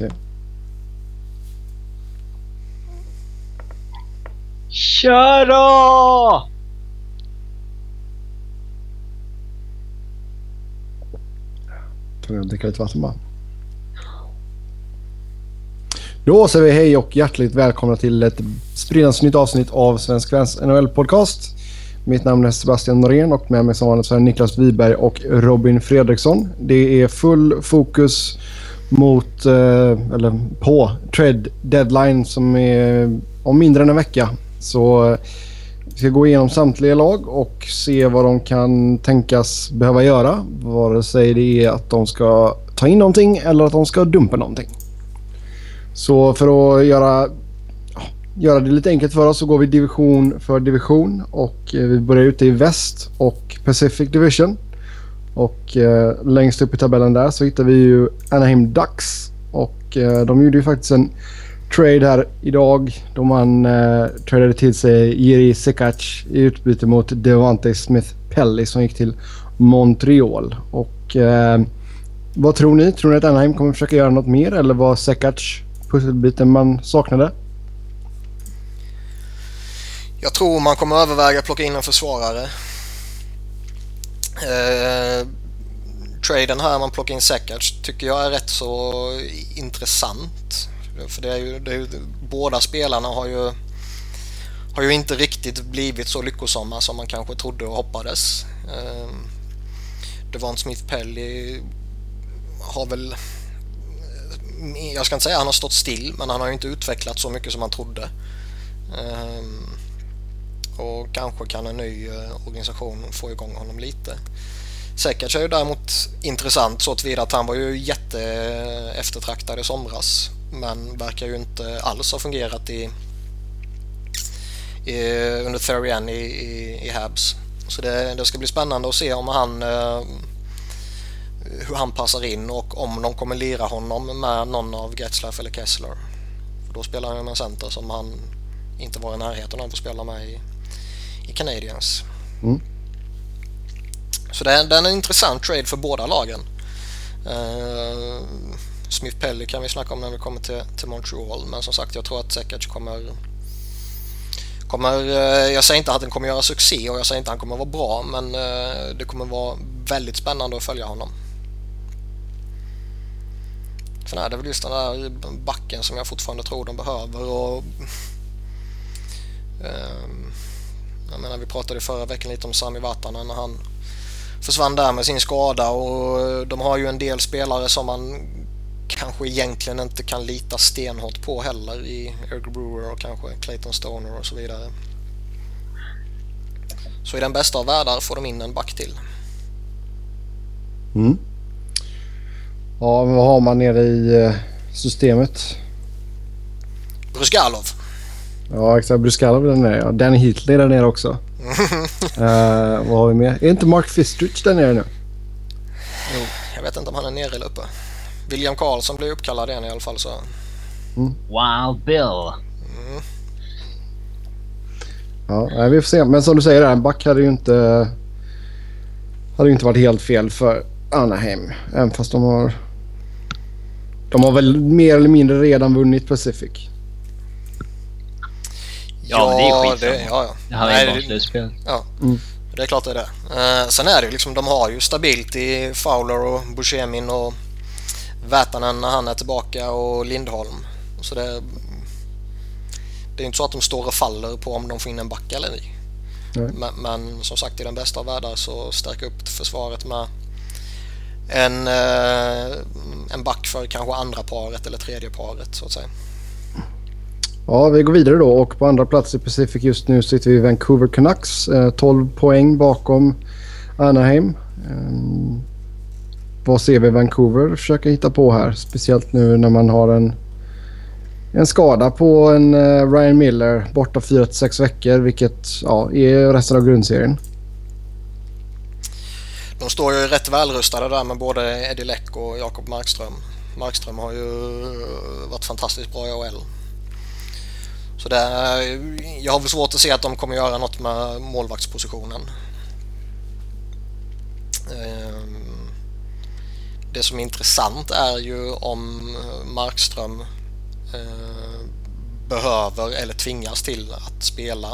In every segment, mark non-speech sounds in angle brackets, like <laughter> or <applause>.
Okej. Kör då! Tar jag och dricker lite vatten bara. Då säger vi hej och hjärtligt välkomna till ett sprillans nytt avsnitt av Svensk Fans NHL-podcast. Mitt namn är Sebastian Norén och med mig som vanligt så är Niklas Wiberg och Robin Fredriksson. Det är full fokus mot, eh, eller på, trade deadline som är om mindre än en vecka. Så vi ska gå igenom samtliga lag och se vad de kan tänkas behöva göra. Vare sig det är att de ska ta in någonting eller att de ska dumpa någonting. Så för att göra, göra det lite enkelt för oss så går vi division för division. Och eh, vi börjar ute i väst och Pacific Division. Och eh, längst upp i tabellen där så hittar vi ju Anaheim Ducks. Och eh, de gjorde ju faktiskt en trade här idag då man eh, tradade till sig Jiri Sekac i utbyte mot Devante Smith Pelly som gick till Montreal. Och eh, vad tror ni? Tror ni att Anaheim kommer försöka göra något mer eller var Sekac pusselbiten man saknade? Jag tror man kommer överväga att plocka in en försvarare. Eh, traden här man plockar in Sekac tycker jag är rätt så intressant. För det är ju, det är ju, båda spelarna har ju, har ju inte riktigt blivit så lyckosamma som man kanske trodde och hoppades. Eh, Devon Smith Pelly har väl eh, jag ska inte säga att han har stått still men han har ju inte utvecklats så mycket som man trodde. Um, och kanske kan en ny eh, organisation få igång honom lite. Säkert är ju däremot intressant så tillvida att han var ju jätte eftertraktad i somras men verkar ju inte alls ha fungerat i, i under Therian i, i, i Habs. Så det, det, ska bli spännande att se om han eh, hur han passar in och om de kommer lira honom med någon av Getzlaff eller Kessler. För då spelar han med en center som han inte var i närheten av att spela med i, i Canadiens. Mm. Så det är, det är en intressant trade för båda lagen. Uh, Smith Pelly kan vi snacka om när vi kommer till, till Montreal men som sagt jag tror att Sekac kommer kommer, uh, jag säger inte att han kommer göra succé och jag säger inte att han kommer vara bra men uh, det kommer vara väldigt spännande att följa honom. Sen är det väl just den där backen som jag fortfarande tror de behöver. Och, um, jag menar, vi pratade förra veckan lite om Sami Vatanen när han försvann där med sin skada och de har ju en del spelare som man kanske egentligen inte kan lita stenhårt på heller i Eric Brewer och kanske Clayton Stoner och så vidare. Så i den bästa av världar får de in en back till. Mm. Ja, vad har man nere i eh, systemet? Bruskalov. Ja, exakt. Bruskalov är där nere. Ja. Danny är där nere också. uh, <laughs> vad har vi mer? Är inte Mark Fistrich där nere nu? Jo, jag vet inte om han är nere eller uppe. William Karlsson blev uppkallad igen i alla fall så... Mm. Wild Bill. Mm. Ja, vi får se. Men som du säger, en back hade ju inte... Hade ju inte varit helt fel för Anaheim. Även fast de har de har väl mer eller mindre redan vunnit Pacific? Ja, det är skit. Det, ja, ja. Det här är bara slutspel. Ja, mm. det är klart det är det. Uh, sen är det ju liksom, de har ju stabilt i Fowler och Buscemin och Vätanen när han är tillbaka och Lindholm. Så det, det är inte så att de står och faller på om de får in en back eller ej. Men, men, som sagt i den bästa av världar så stärka upp försvaret med en, eh, en back för kanske andra paret eller tredje paret så att säga. Ja, vi går vidare då och på andra plats i Pacific just nu sitter vi i Vancouver Canucks. Eh, 12 poäng bakom Anaheim. Eh, vad ser vi Vancouver försöka hitta på här? Speciellt nu när man har en, en skada på en eh, Ryan Miller borta 4-6 veckor vilket ja, är resten av grundserien. De står ju rätt välrustade där med både Eddie Läck och Jakob Markström. Markström har ju varit fantastiskt bra i AHL. Så det är, jag har väl svårt att se att de kommer göra något med målvaktspositionen. Ehm, det som är intressant är ju om Markström eh, behöver eller tvingas till att spela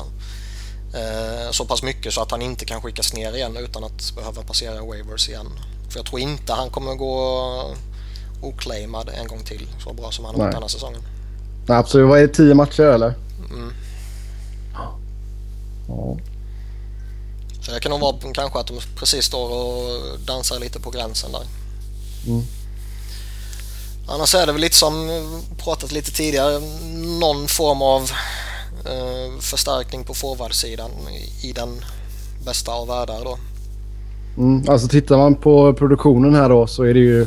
eh, så pass mycket så att han inte kan skickas ner igen utan att behöva passera waivers igen. För jag tror inte han kommer gå oclaimad en gång till så bra som han har varit den här säsongen. Nej, absolut. Vad är det, tio matcher eller? Mm. Ja. Så det kan nog vara kanske att de precis står och dansar lite på gränsen där. Mm. Annars är det väl lite som pratat lite tidigare, någon form av eh, förstärkning på forwardsidan i den bästa av världar då. Mm, alltså tittar man på produktionen här då så är det ju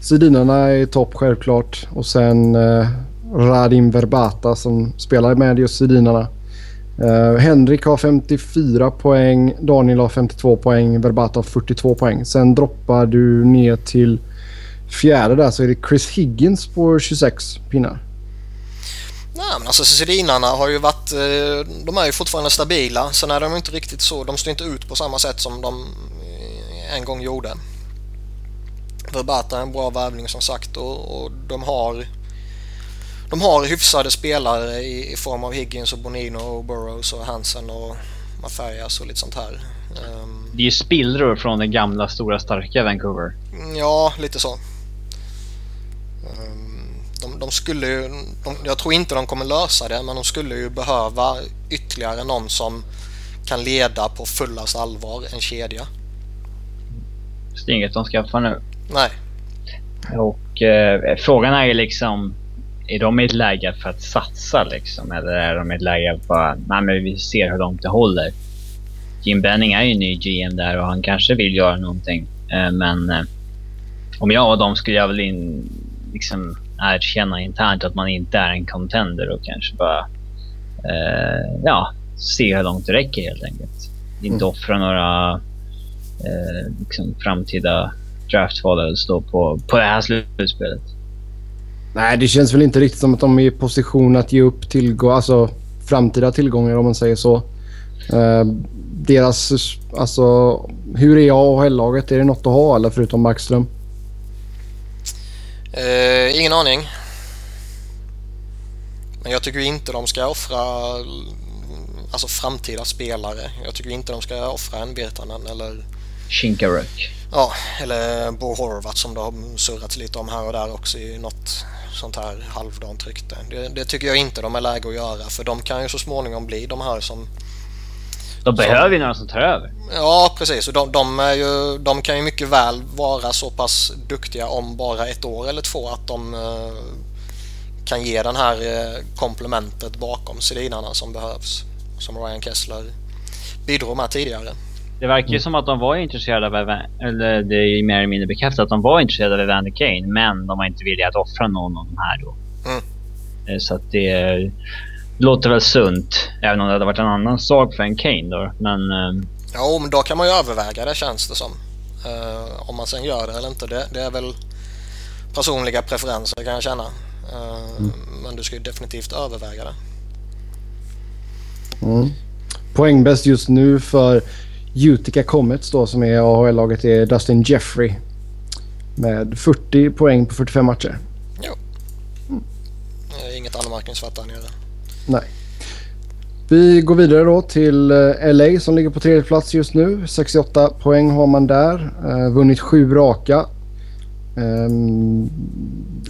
Sedinarna i topp självklart och sen eh, Radim Verbata som spelar med just Sedinarna. Uh, Henrik har 54 poäng, Daniel har 52 poäng, Verbata har 42 poäng. Sen droppar du ner till fjärde där så är det Chris Higgins på 26 pinnar. Nej men alltså Sedinarna har ju varit, eh, de är ju fortfarande stabila. Sen är de inte riktigt så, de står inte ut på samma sätt som de eh, en gång gjorde. Verbata är en bra värvning som sagt och, och de har de har hyfsade spelare i, i, form av Higgins och Bonino och Burrows och Hansen och Mathias och lite sånt här. Um, det är ju spillror från den gamla stora starka Vancouver. Ja, lite så. Um, de, de, skulle ju, de, jag tror inte de kommer lösa det, men de skulle ju behöva ytterligare någon som kan leda på fullast allvar en kedja. Det är inget de skaffar nu. Nej. Och eh, frågan är ju liksom är de i ett läge för att satsa liksom? Eller är de i ett läge att bara, nej men vi ser hur långt det håller. Jim Benning är ju ny GM där och han kanske vill göra någonting. Eh, men eh, om jag och dem skulle jag väl in, liksom erkänna internt att man inte är en contender och kanske bara eh, ja, se hur långt det räcker helt enkelt. Inte mm. offra några liksom framtida draftval eller stå på, på det här slutspelet. Nej, det känns väl inte riktigt som att de är i position att ge upp tillgång, alltså framtida tillgångar om man säger så. Eh, deras, alltså hur är jag och laget Är det något att ha eller förutom Markström? Eh, ingen aning. Men jag tycker inte de ska offra alltså framtida spelare. Jag tycker inte de ska offra en Virtanen eller Shinkaruk. Ja, eller Bo Horvat som det har surrats lite om här och där också i något sånt här halvdant rykte. Det, det, tycker jag inte de är läge att göra för de kan ju så småningom bli de här som... De behöver ju några som tar över. Ja, precis. Och de, de, är ju, de kan ju mycket väl vara så pass duktiga om bara ett år eller två att de uh, kan ge den här uh, komplementet bakom sedinarna som behövs. Som Ryan Kessler bidrog med tidigare. Det verkar ju mm. som att de var intresserade av, eller det är ju mer eller mindre bekräftat att de var intresserade av Evander Kane, men de var inte villiga att offra någon av de här då. Mm. Eh, så att det, det, låter väl sunt, även om det hade varit en annan sak för en Kane då. Men... Eh, ja, men då kan man ju överväga det känns det som. Uh, om man sen gör det eller inte, det, det, är väl personliga preferenser kan jag känna. Uh, mm. Men du ska ju definitivt överväga det. Mm. Poängbäst just nu för Utica Comets då som är AHL-laget är Dustin Jeffrey. Med 40 poäng på 45 matcher. Jo. Mm. Inget anmärkningsvärt där nere. Nej. Vi går vidare då till eh, LA som ligger på tredje plats just nu. 68 poäng har man där. Uh, vunnit sju raka. Um,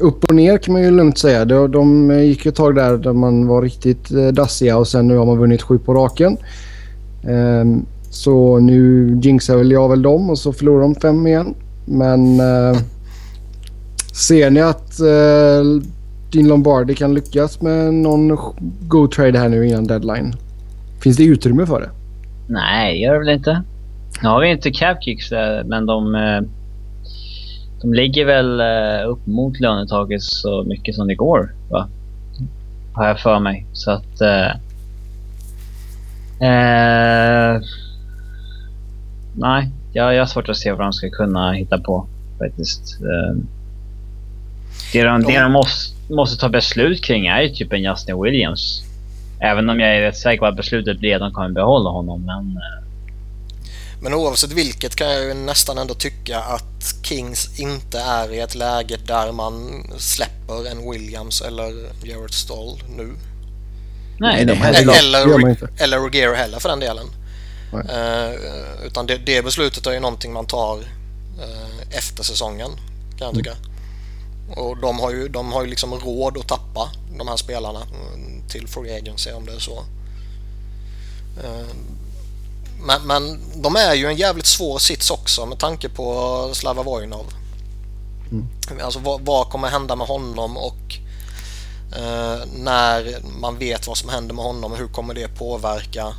upp och ner kan man ju lugnt säga. De, de gick ett tag där, där man var riktigt uh, dassiga och sen nu har man vunnit sju på raken. Um, så nu jinxar väl jag väl dem och så förlorar de fem igen. Men eh, ser ni att eh, din Lombardi kan lyckas med någon go trade här nu innan deadline? Finns det utrymme för det? Nej, det gör det väl inte. Nu har vi inte cap kicks där, men de, eh, de ligger väl eh, upp mot lönetaket så mycket som det går. Va? Har jag för mig. Så att... Eh, eh, nej, jag, jag har svårt att se vad de ska kunna hitta på faktiskt. Eh, det de, det de måste, måste ta beslut kring är typ en Justin Williams. Även om jag är rätt säker på att beslutet blir att de kommer behålla honom. Men, eh. Men oavsett vilket kan jag ju nästan ändå tycka att Kings inte är i ett läge där man släpper en Williams eller Jarrett Stall nu. Nej, de Eller, inte. eller Rogero heller för den delen. Eh, utan det, det beslutet är ju någonting man tar eh, efter säsongen kan jag tycka. Och de har ju, de har ju liksom råd att tappa de här spelarna mm, till Free Agency om det är så. Eh, men, men de är ju en jävligt svår sits också med tanke på Slava Vojnov. Alltså vad, vad kommer hända med honom och eh, när man vet vad som händer med honom, hur kommer det påverka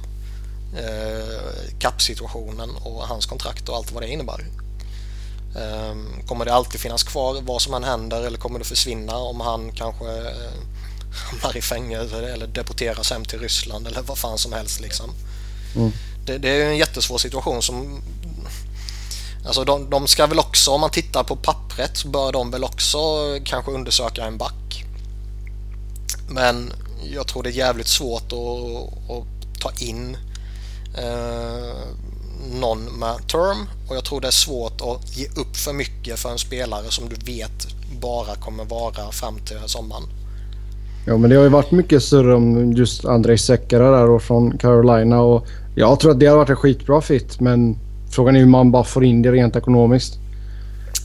kappsituationen och hans kontrakt och allt vad det innebär. Eh, kommer det alltid finnas kvar vad som än händer eller kommer det försvinna om han kanske eh, hamnar i fängelse eller deporteras hem till Ryssland eller vad fan som helst liksom. Mm. Det, det är en jättesvår situation som Alltså de, de ska väl också, om man tittar på pappret, så bör de väl också kanske undersöka en back. Men jag tror det är jävligt svårt att, att ta in eh, någon med term och jag tror det är svårt att ge upp för mycket för en spelare som du vet bara kommer vara fram till sommaren. Ja, men det har ju varit mycket surr om just Andrei Sekera där och från Carolina och jag tror att det har varit en skitbra fit men frågan är hur man bara får in det rent ekonomiskt.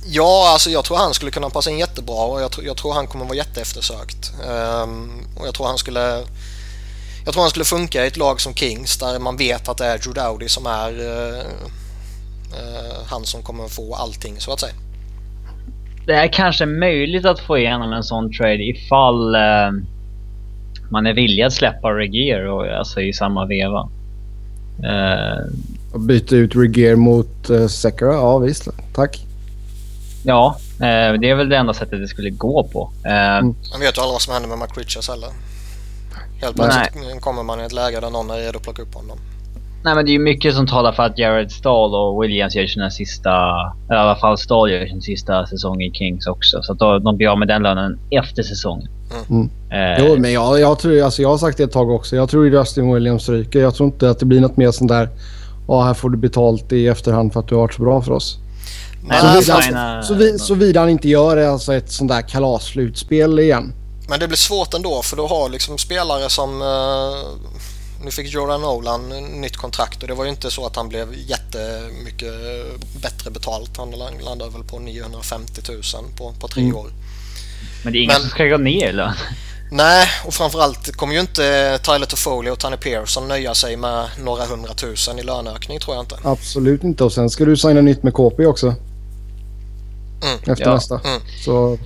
Ja, alltså jag tror han skulle kunna passa in jättebra och jag, tror- jag tror han kommer vara jätteeftersökt. Ehm, och jag tror han skulle jag tror han skulle funka i ett lag som Kings där man vet att det är Drew Dowdy som är eh, eh, han som kommer få allting så att säga. Det är kanske möjligt att få igenom en sån trade ifall eh, man är villig att släppa Regier och, alltså, i samma veva. Eh, Och byta ut Regier mot uh, Sekera, ja visst. Tack. ja, eh, det är väl det enda sättet det skulle gå på. Eh, Mm. Man vet ju aldrig vad som händer med McRitches heller. Helt Nej. plötsligt kommer man i ett läge där någon är redo att plocka upp honom. Nej men det är ju mycket som talar för att Jared Stahl och Williams gör sina sista, eller i alla fall Stahl gör sin sista säsong i Kings också. Så att då, de blir av med den lönen efter säsongen. Mm. Eh, Jo, men jag, jag, tror, alltså jag har sagt det ett tag också. Jag tror ju Justin Williams ryker. Jag tror inte att det blir något mer sånt där. Ja, här får du betalt i efterhand för att du har varit så bra för oss. Så vid- signar- Så vi, såvida han inte gör alltså ett sånt där kalasslutspel igen. Men det blir svårt ändå för du har liksom spelare som... Eh, nu fick Jordan Nolan nytt kontrakt och det var ju inte så att han blev jättemycket bättre betalt. Han landade väl på 950 000 på, på tre Mm. år. Men det är ingen men- som ska gå ner i lön. Nej, och framförallt kommer ju inte Tyler Toffoli och Tony Pearson nöja sig med några hundratusen i löneökning tror jag inte. Absolut inte. Och sen ska du signa nytt med KP också. Mm. Efter Ja. nästa. Mm. Så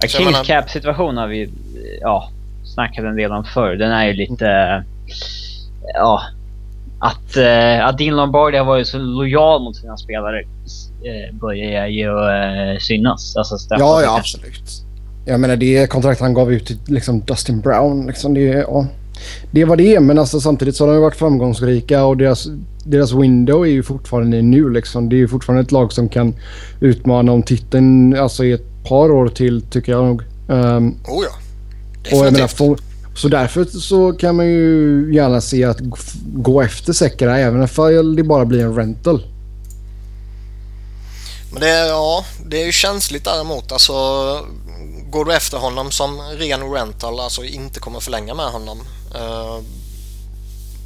Ja, Så jag menar- Kings cap situation har vi ja, snackat en del om förr. Den är ju lite... Ja. Att, eh, att Dean Lombardi har varit så lojal mot sina spelare eh, börjar ju eh, synas. Alltså, ja, det ja kanske. absolut. Jag menar det kontrakt han gav ut till liksom Dustin Brown. Liksom det, ja, det var det. Men alltså, samtidigt så har de varit framgångsrika och deras, deras window är ju fortfarande nu. Liksom. Det är ju fortfarande ett lag som kan utmana om titeln alltså, i ett par år till tycker jag nog. Um, Oh ja, Och jag menar, få, så därför så kan man ju gärna se att gå efter Sekera även ifall det bara blir en rental. Men det är, ja, det är ju känsligt däremot. Alltså, går du efter honom som ren rental, alltså inte kommer förlänga med honom, eh,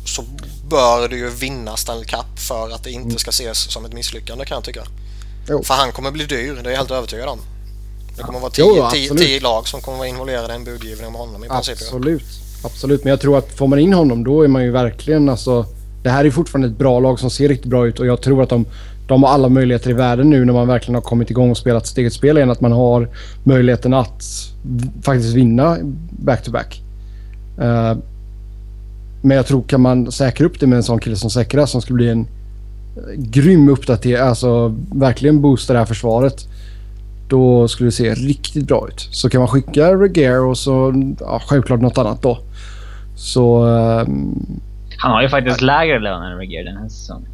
så bör du ju vinna Stanley Cup för att det inte ska ses som ett misslyckande kan jag tycka. Jo. För han kommer bli dyr, det är jag helt övertygad om. Det kommer vara tio, absolut. tio lag som kommer vara involverade i en budgivning med honom i princip. Absolut. Absolut, men jag tror att får man in honom då är man ju verkligen alltså... Det här är fortfarande ett bra lag som ser riktigt bra ut och jag tror att de, de har alla möjligheter i världen nu när man verkligen har kommit igång och spelat sitt eget spel igen. Att man har möjligheten att faktiskt vinna back-to-back. Eh, men jag tror kan man säkra upp det med en sån kille som Sekera som skulle bli en eh, grym uppdatering, alltså verkligen boosta det här försvaret. Då skulle det se riktigt bra ut. Så kan man skicka Regier och så ja, självklart något annat då. Så ehm, Han har ju faktiskt lägre lön än Regier den här säsongen.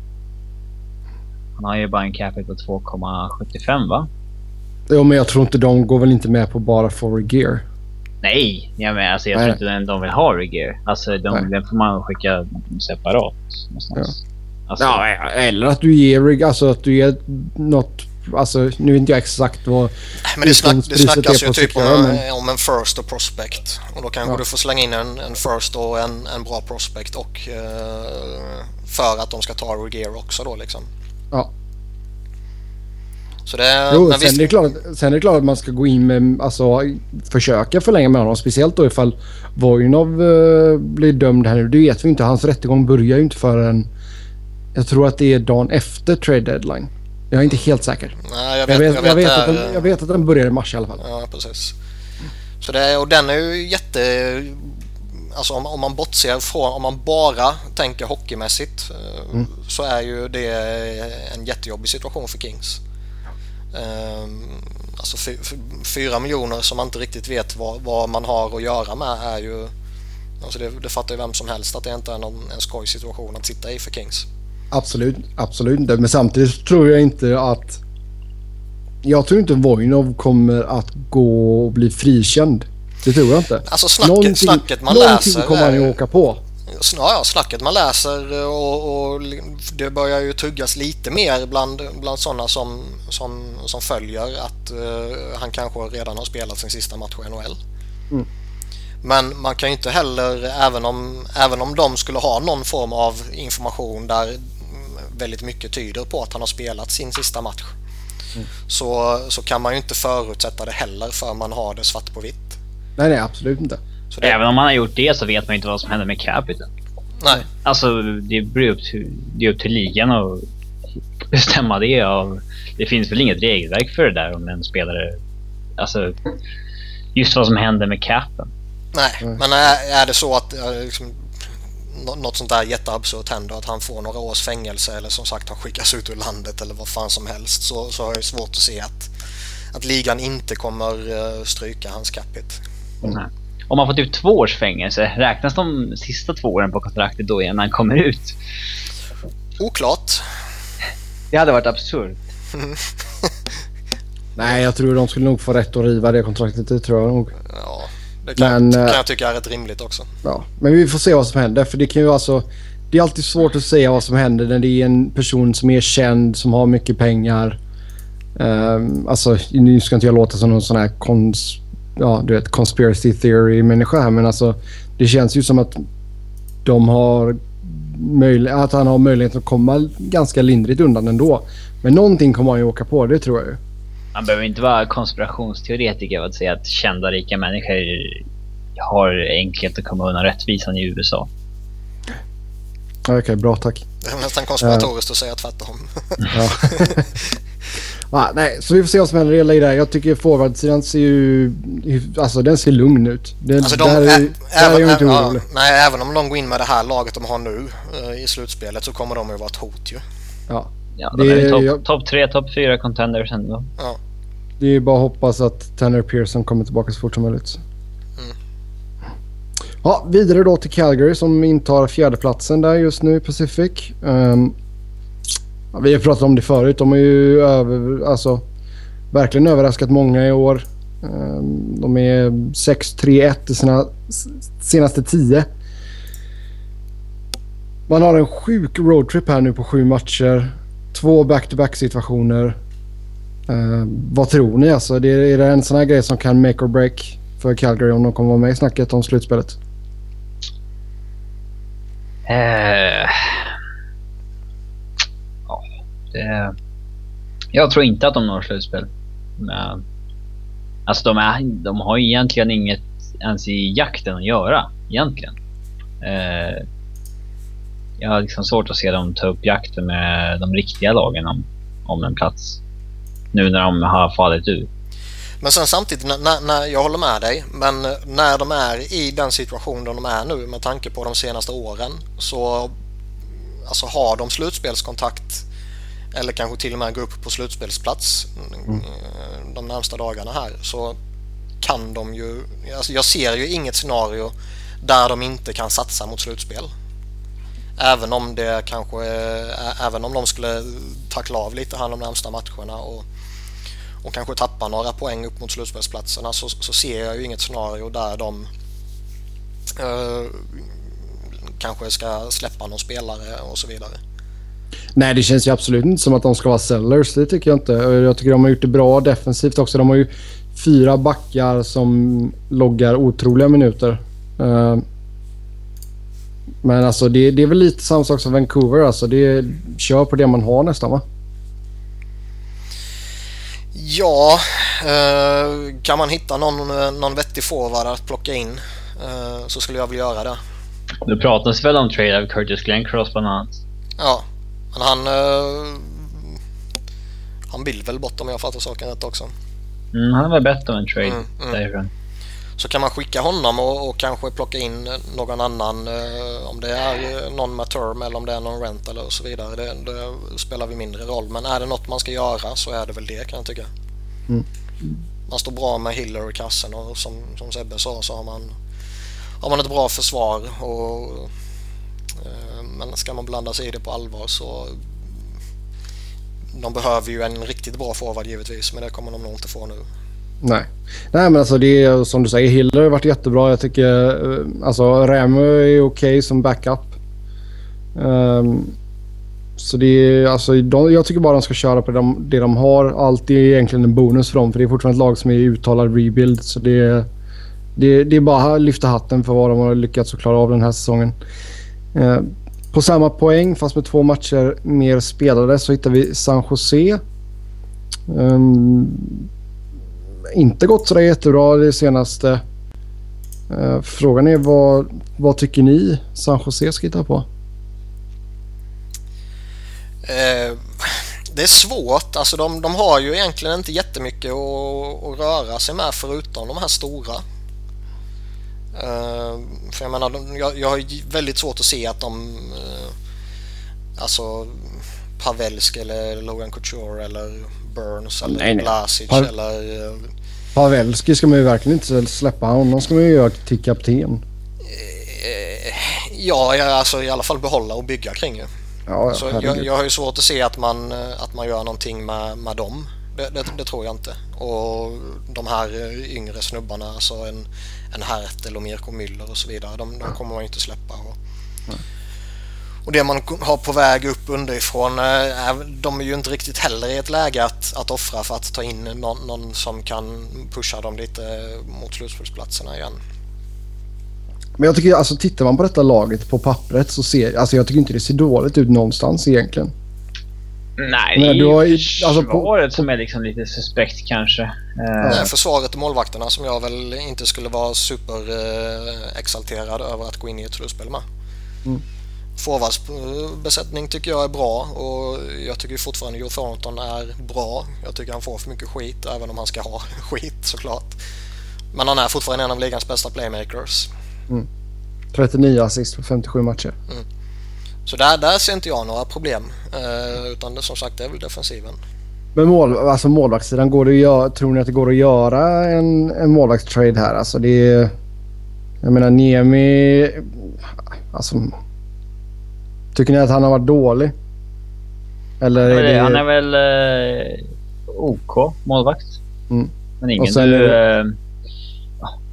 Han har ju bara en cap rate på 2,75 va? jo, men jag tror inte de går väl inte med på bara for Regier. Nej, jag, menar, alltså, jag Nej. tror inte den- de vill ha Regier. Alltså de, den får man skicka separat någonstans. Alltså, Ja, eller att du ger, alltså att du ger något, alltså nu vet inte jag exakt vad Men det, snack, det snackas ju typ om, men- om en first och prospect. Och då kanske Ja. du får slänga in en, en first och en, en bra prospect och eh, för att de ska ta Regear också då liksom. Ja. Så det... Jo, sen, visst, är det klart, sen är det klart att man ska gå in med, alltså försöka förlänga med honom. Speciellt då ifall Vojnov uh, blir dömd här nu. Det vet vi inte. Hans rättegång börjar ju inte förrän... Jag tror att det är dagen efter trade deadline. Jag är inte helt säker. nej, jag Jag vet, vet, jag vet, det att, den, jag vet att den börjar i mars i alla fall. Ja, precis. Så det, och den är ju jätte... Alltså om, om man bortser från, om man bara tänker hockeymässigt eh, så är ju det en jättejobbig situation för Kings. Ehm, Alltså fy, fy, fyra miljoner som man inte riktigt vet vad, vad man har att göra med är ju... Alltså det, det fattar ju vem som helst att det inte är någon, en skoj situation att sitta i för Kings. Absolut, absolut inte. Men samtidigt tror jag inte att... Jag tror inte Vojnov kommer att gå och bli frikänd. Det tror jag inte. Alltså snacket, snacket man någonting läser... kommer han ju är- åka på. Ja, snacket man läser och, och det börjar ju tuggas lite mer bland, bland sådana som, som, som följer att eh, han kanske redan har spelat sin sista match i NHL. Mm. Men man kan ju inte heller, även om, även om de skulle ha någon form av information där väldigt mycket tyder på att han har spelat sin sista match. Mm. Så, så kan man ju inte förutsätta det heller för man har det svart på vitt. Nej, nej, absolut inte. Så det, Även om man har gjort det så vet man inte vad som händer med capiten. nej, Alltså det blir upp till, det är upp till ligan att bestämma det. Av, det finns väl inget regelverk för det där om en spelare... Alltså just vad som händer med capen. Nej, Mm. men är, är det så att eh, liksom, något sånt där jätteabsurt händer, att han får några års fängelse eller som sagt han skickas ut ur landet eller vad fan som helst så, så har jag svårt att se att, att ligan inte kommer eh, stryka hans capita. Nej. Om man får typ två års fängelse, räknas de sista två åren på kontraktet då igen när han kommer ut? Oklart. Det hade varit absurt. <laughs> Nej, jag tror de skulle nog få rätt att riva det kontraktet. Det tror jag nog. Ja, det kan, Men, kan eh, jag tycka är rätt rimligt också. Ja, men vi får se vad som händer. För det kan ju alltså... Det är alltid svårt att säga vad som händer när det är en person som är känd, som har mycket pengar. Um, alltså, nu ska inte jag låta som någon sån här kons... Ja, du vet, conspiracy theory-människa här, men alltså... Det känns ju som att de har... Att han har möjlighet att komma ganska lindrigt undan ändå. Men någonting kommer han ju åka på, det tror jag ju. Man behöver inte vara konspirationsteoretiker för att säga att kända rika människor har enkelhet att komma undan rättvisan i USA. Okej, bra tack. Det är nästan konspiratoriskt att säga tvärtom. Ja. <laughs> ah, nej, så vi får se vad som händer i det där. Jag tycker forwardsidan ser ju... Alltså den ser lugn ut. Den, Alltså de, där, är, ä, där är även, jag inte ja, orolig. nej, även om de går in med det här laget de har nu eh, i slutspelet så kommer de ju vara ett hot ju. Ja, Ja, de Det- är topp jag- top tre, topp fyra contenders ändå det är bara att hoppas att Tanner Pearson kommer tillbaka så fort som möjligt. Mm. Ja, vidare då till Calgary som intar fjärdeplatsen där just nu i Pacific. Um, ja, vi har pratat om det förut. De har ju över, alltså, verkligen överraskat många i år. Um, de är 6-3-1 i sina senaste 10. Man har en sjuk roadtrip här nu på sju matcher. Två back-to-back situationer. Uh, vad tror ni alltså? Det är, det en sån här grej som kan make or break för Calgary om de kommer vara med i snacket om slutspelet? Uh, ja, det, jag tror inte att de når slutspel. Men, alltså de, är, de har egentligen inget ens i jakten att göra. Egentligen. Uh, jag har liksom svårt att se dem ta upp jakten med de riktiga lagen om, om en plats. Nu när de har fallit ur. Men sen samtidigt, när, när, jag håller med dig, men när de är i den situationen de är nu med tanke på de senaste åren så alltså har de slutspelskontakt eller kanske till och med gå upp på slutspelsplats Mm. eh, de närmsta dagarna här så kan de ju, alltså jag ser ju inget scenario där de inte kan satsa mot slutspel. Även om det kanske, ä- även om de skulle tackla av lite här de närmsta matcherna och och kanske tappar några poäng upp mot slutspelsplatserna så, så ser jag ju inget scenario där de eh, kanske ska släppa någon spelare och så vidare. Nej, det känns ju absolut inte som att de ska vara sellers. Det tycker jag inte. Jag tycker de har gjort det bra defensivt också. De har ju fyra backar som loggar otroliga minuter. Eh, men alltså det, det, är väl lite samma sak som Vancouver. Alltså det kör på det man har nästan va? Ja, uh, kan man hitta någon, någon vettig forward att plocka in uh, så skulle jag vilja göra det. Det pratas väl om trade av Curtis Glencross bland annat? Ja, men han... Han vill väl bort om jag fattar saken rätt också. Mm, han var bättre än trade mm, mm. därifrån. Så kan man skicka honom och, och kanske plocka in någon annan, uh, om det är någon med term eller om det är någon rental och så vidare. Det, det, spelar vi mindre roll. Men är det något man ska göra så är det väl det kan jag tycka. Mm. Man står bra med Hiller i kassen och som, som Sebbe sa så har man, har man ett bra försvar. Och, uh, men ska man blanda sig i det på allvar så de behöver ju en riktigt bra forward givetvis, men det kommer de nog inte få nu. Nej. Nej, men alltså det är som du säger. Hiller har varit jättebra. Jag tycker eh, alltså Rämö är okej okay som backup. Um, så det är alltså de, jag tycker bara de ska köra på det de, det de har. Allt är egentligen en bonus för dem för det är fortfarande ett lag som är uttalad rebuild. Så det, det, det är bara att lyfta hatten för vad de har lyckats att klara av den här säsongen. Uh, på samma poäng, fast med två matcher mer spelade, så hittar vi San Jose. Um, inte gått sådär jättebra det senaste. Uh, frågan är vad, vad tycker ni San Jose ska hitta på? Uh, det är svårt. Alltså de, de har ju egentligen inte jättemycket att, att röra sig med förutom de här stora. Uh, för jag menar, jag, jag har väldigt svårt att se att de... Alltså Pavelsk eller Logan Couture eller Burns eller nej, nej. Blasic pa eller... Pavelski ska man ju verkligen inte släppa. Honom ska man ju göra till kapten. Ja, alltså i alla fall behålla och bygga kring ju. Ja, så jag, jag, har ju svårt att se att man, att man gör någonting med, med dem. Det, det, det, tror jag inte. Och de här yngre snubbarna, alltså en, en Hertel och Mirko Müller och så vidare, de, de kommer man ju inte släppa. Och, och det man har på väg upp underifrån, eh, de är ju inte riktigt heller i ett läge att, att offra för att ta in någon, någon som kan pusha dem lite mot slutspelsplatserna igen. Men jag tycker, alltså tittar man på detta laget på pappret så ser, alltså jag tycker inte det ser dåligt ut någonstans egentligen. Nej, det är ju alltså, försvaret på... som är liksom lite suspekt kanske. Eh, Nej, försvaret och målvakterna som jag väl inte skulle vara super eh, exalterad över att gå in i ett slutspel med. Mm. Forwardsbesättning tycker jag är bra och jag tycker fortfarande Joe Thornton är bra. Jag tycker han får för mycket skit även om han ska ha <laughs> skit såklart. Men han är fortfarande en av ligans bästa playmakers. Mm. 39 assist på 57 matcher. Mm. Så där, där ser inte jag några problem. Eh, utan det, som sagt det är väl defensiven. Men mål, alltså målvaktssidan, går det att göra, tror ni att det går att göra en, en målvaktstrade här? Alltså det är, Jag menar Niemi... Alltså, tycker ni att han har varit dålig? Eller är det... Han är väl eh, OK målvakt. Mm. Men ingen du... Är... Eh,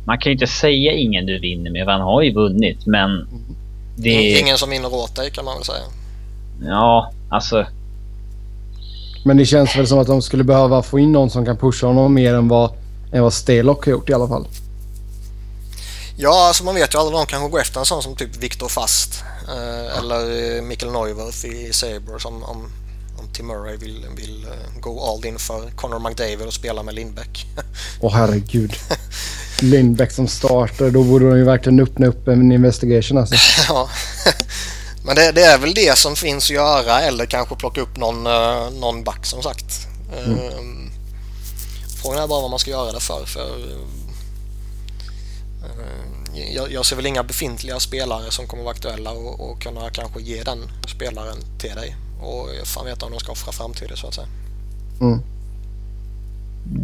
man kan ju inte säga ingen du vinner med, för han har ju vunnit. Men. Det... Ingen som vinner åt dig kan man väl säga. Ja, alltså. Men det känns väl som att de skulle behöva få in någon som kan pusha honom mer än vad, än vad Stalock har gjort i alla fall. Ja, alltså man vet ju aldrig. De kanske går efter en sån som typ Viktor Fast. Eh, eller Mikkel Neuwirth i Sabres om, om, om Tim Murray vill, vill uh, gå all in för Connor McDavid och spela med Lindbäck. Åh oh, herregud. <laughs> Lindbäck som startar, då borde de ju verkligen öppna upp en investigation alltså. <laughs> ja. Men det, det, är väl det som finns att göra eller kanske plocka upp någon, någon back som sagt. Mm. Uh, frågan är bara vad man ska göra det för. för uh, jag, jag, ser väl inga befintliga spelare som kommer vara aktuella och, och kunna kanske ge den spelaren till dig. Och fan vet om de ska offra framtiden så att säga. Mm.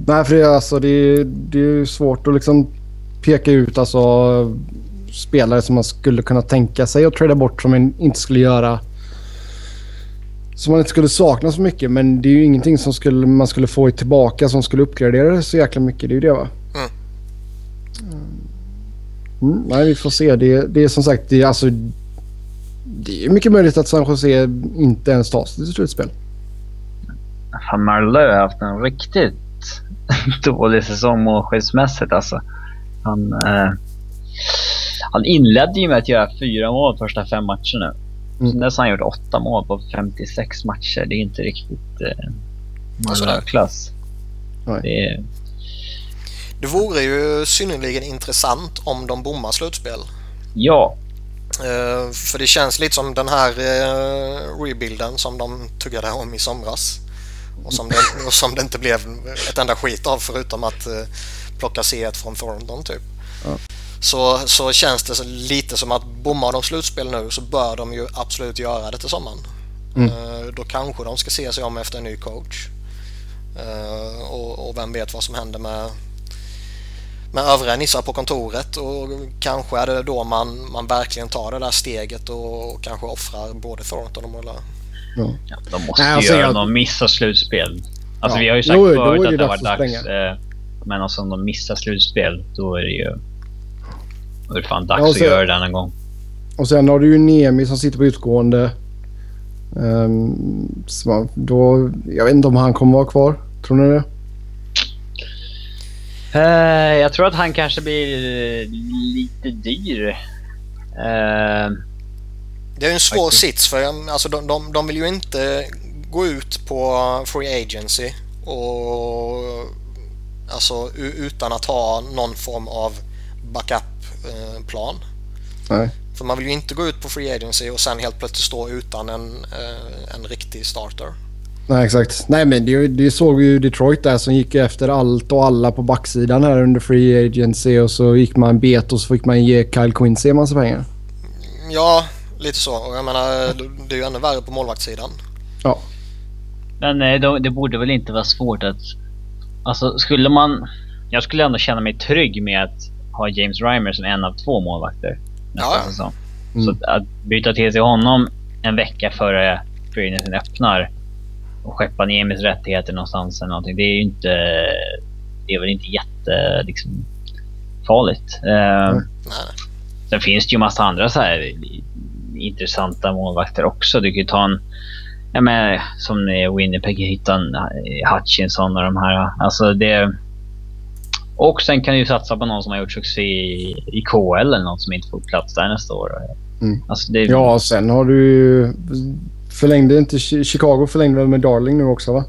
Nej, för det, alltså, det, det är svårt att liksom peka ut alltså, spelare som man skulle kunna tänka sig att trada bort som man inte skulle göra som man inte skulle sakna så mycket. Men det är ju ingenting som skulle, man skulle få tillbaka som skulle uppgradera det så jäkla mycket. Det är ju det va? Mm. Mm, nej, vi får se. Det, det är som sagt, det är alltså... det är mycket möjligt att San Jose inte ens tar sig till slutspel. Fan, Marleau har haft en riktigt <laughs> dålig säsong målskyddsmässigt alltså. Han, eh, han inledde ju med att göra fyra mål första fem matcherna. Mm. Sen dess har han gjort åtta mål på 56 matcher. Det är inte riktigt eh, Marleau-klass. Det, är... det vore ju synnerligen intressant om de bommar slutspel. Ja. Uh, för det känns lite som den här uh, rebuilden som de tuggade om i somras. Och som, det, och som det inte blev ett enda skit av förutom att uh, plocka C1 från Thornton typ. Ja. Så, så känns det lite som att bommar de slutspel nu så bör de ju absolut göra det till sommaren. Mm. Då kanske de ska se sig om efter en ny coach. Och, och vem vet vad som händer med med övriga nissar på kontoret och kanske är det då man, man verkligen tar det där steget och kanske offrar både Thornton och Mola. Ja. ja, de måste Nej, alltså, göra jag... någon missa slutspel. Alltså ja. vi har ju sagt jo, förut att det var dags. Eh, men alltså om de missar slutspel då är det ju... Då är det fan dags ja, sen, att göra det denna gång. Och sen har du ju Nemi som sitter på utgående. Um, då, jag vet inte om han kommer vara kvar. Tror ni det? Uh, jag tror att han kanske blir lite dyr. Uh, det är en svår faktiskt. sits för alltså, de, de, de vill ju inte gå ut på Free Agency och alltså utan att ha någon form av backup-plan. Nej. För man vill ju inte gå ut på Free Agency och sen helt plötsligt stå utan en, en riktig starter. Nej, exakt. Nej, men det, det såg ju Detroit där som gick efter allt och alla på backsidan här under Free Agency och så gick man bet och så fick man ge Kyle Quincy en massa pengar. Ja, lite så. Och jag menar, det är ju ännu värre på målvaktssidan. Ja. Men eh, det borde väl inte vara svårt att... Alltså, skulle man... Jag skulle ändå känna mig trygg med att ha James Reimer som en av två målvakter ja. Mm. Så att byta till sig honom en vecka före free öppnar och skeppa ner med rättigheter någonstans eller någonting. Det är ju inte... Det är väl inte jätte... Liksom, farligt. Mm. Uh, sen finns det ju massa andra så här intressanta målvakter också. Du kan ju ta en... Ja, men, som Winnipeg hittar Hutchinson och de här. Alltså det... Och sen kan du ju satsa på någon som har gjort succé i, i KL eller något som inte får plats där nästa år. Mm. Alltså det... Ja, sen har du ju förlängde inte Chicago förlängde väl med Darling nu också va?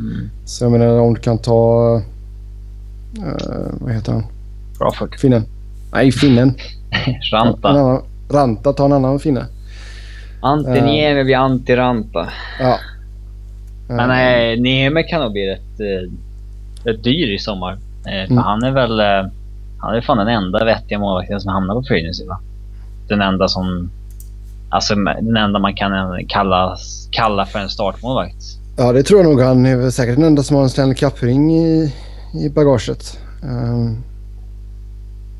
Mm. Så jag menar om du kan ta... Uh, vad heter han? Crawford. Finnen. Nej, finnen. <laughs> Ranta. En annan, Ranta, ta en annan finne. Antiniemi uh, blir anti-Ranta. Ja. Uh, Men nej, Niemi kan nog bli rätt, rätt dyr i sommar. För mm. han är väl... Han är fan den enda vettiga målvakten som hamnar på free va? Den enda som Alltså den enda man kan kalla, kalla för en startmålvakt. Ja, det tror jag nog. Han är väl säkert den enda som har en Stanley Cup-ring i, i bagaget. Um.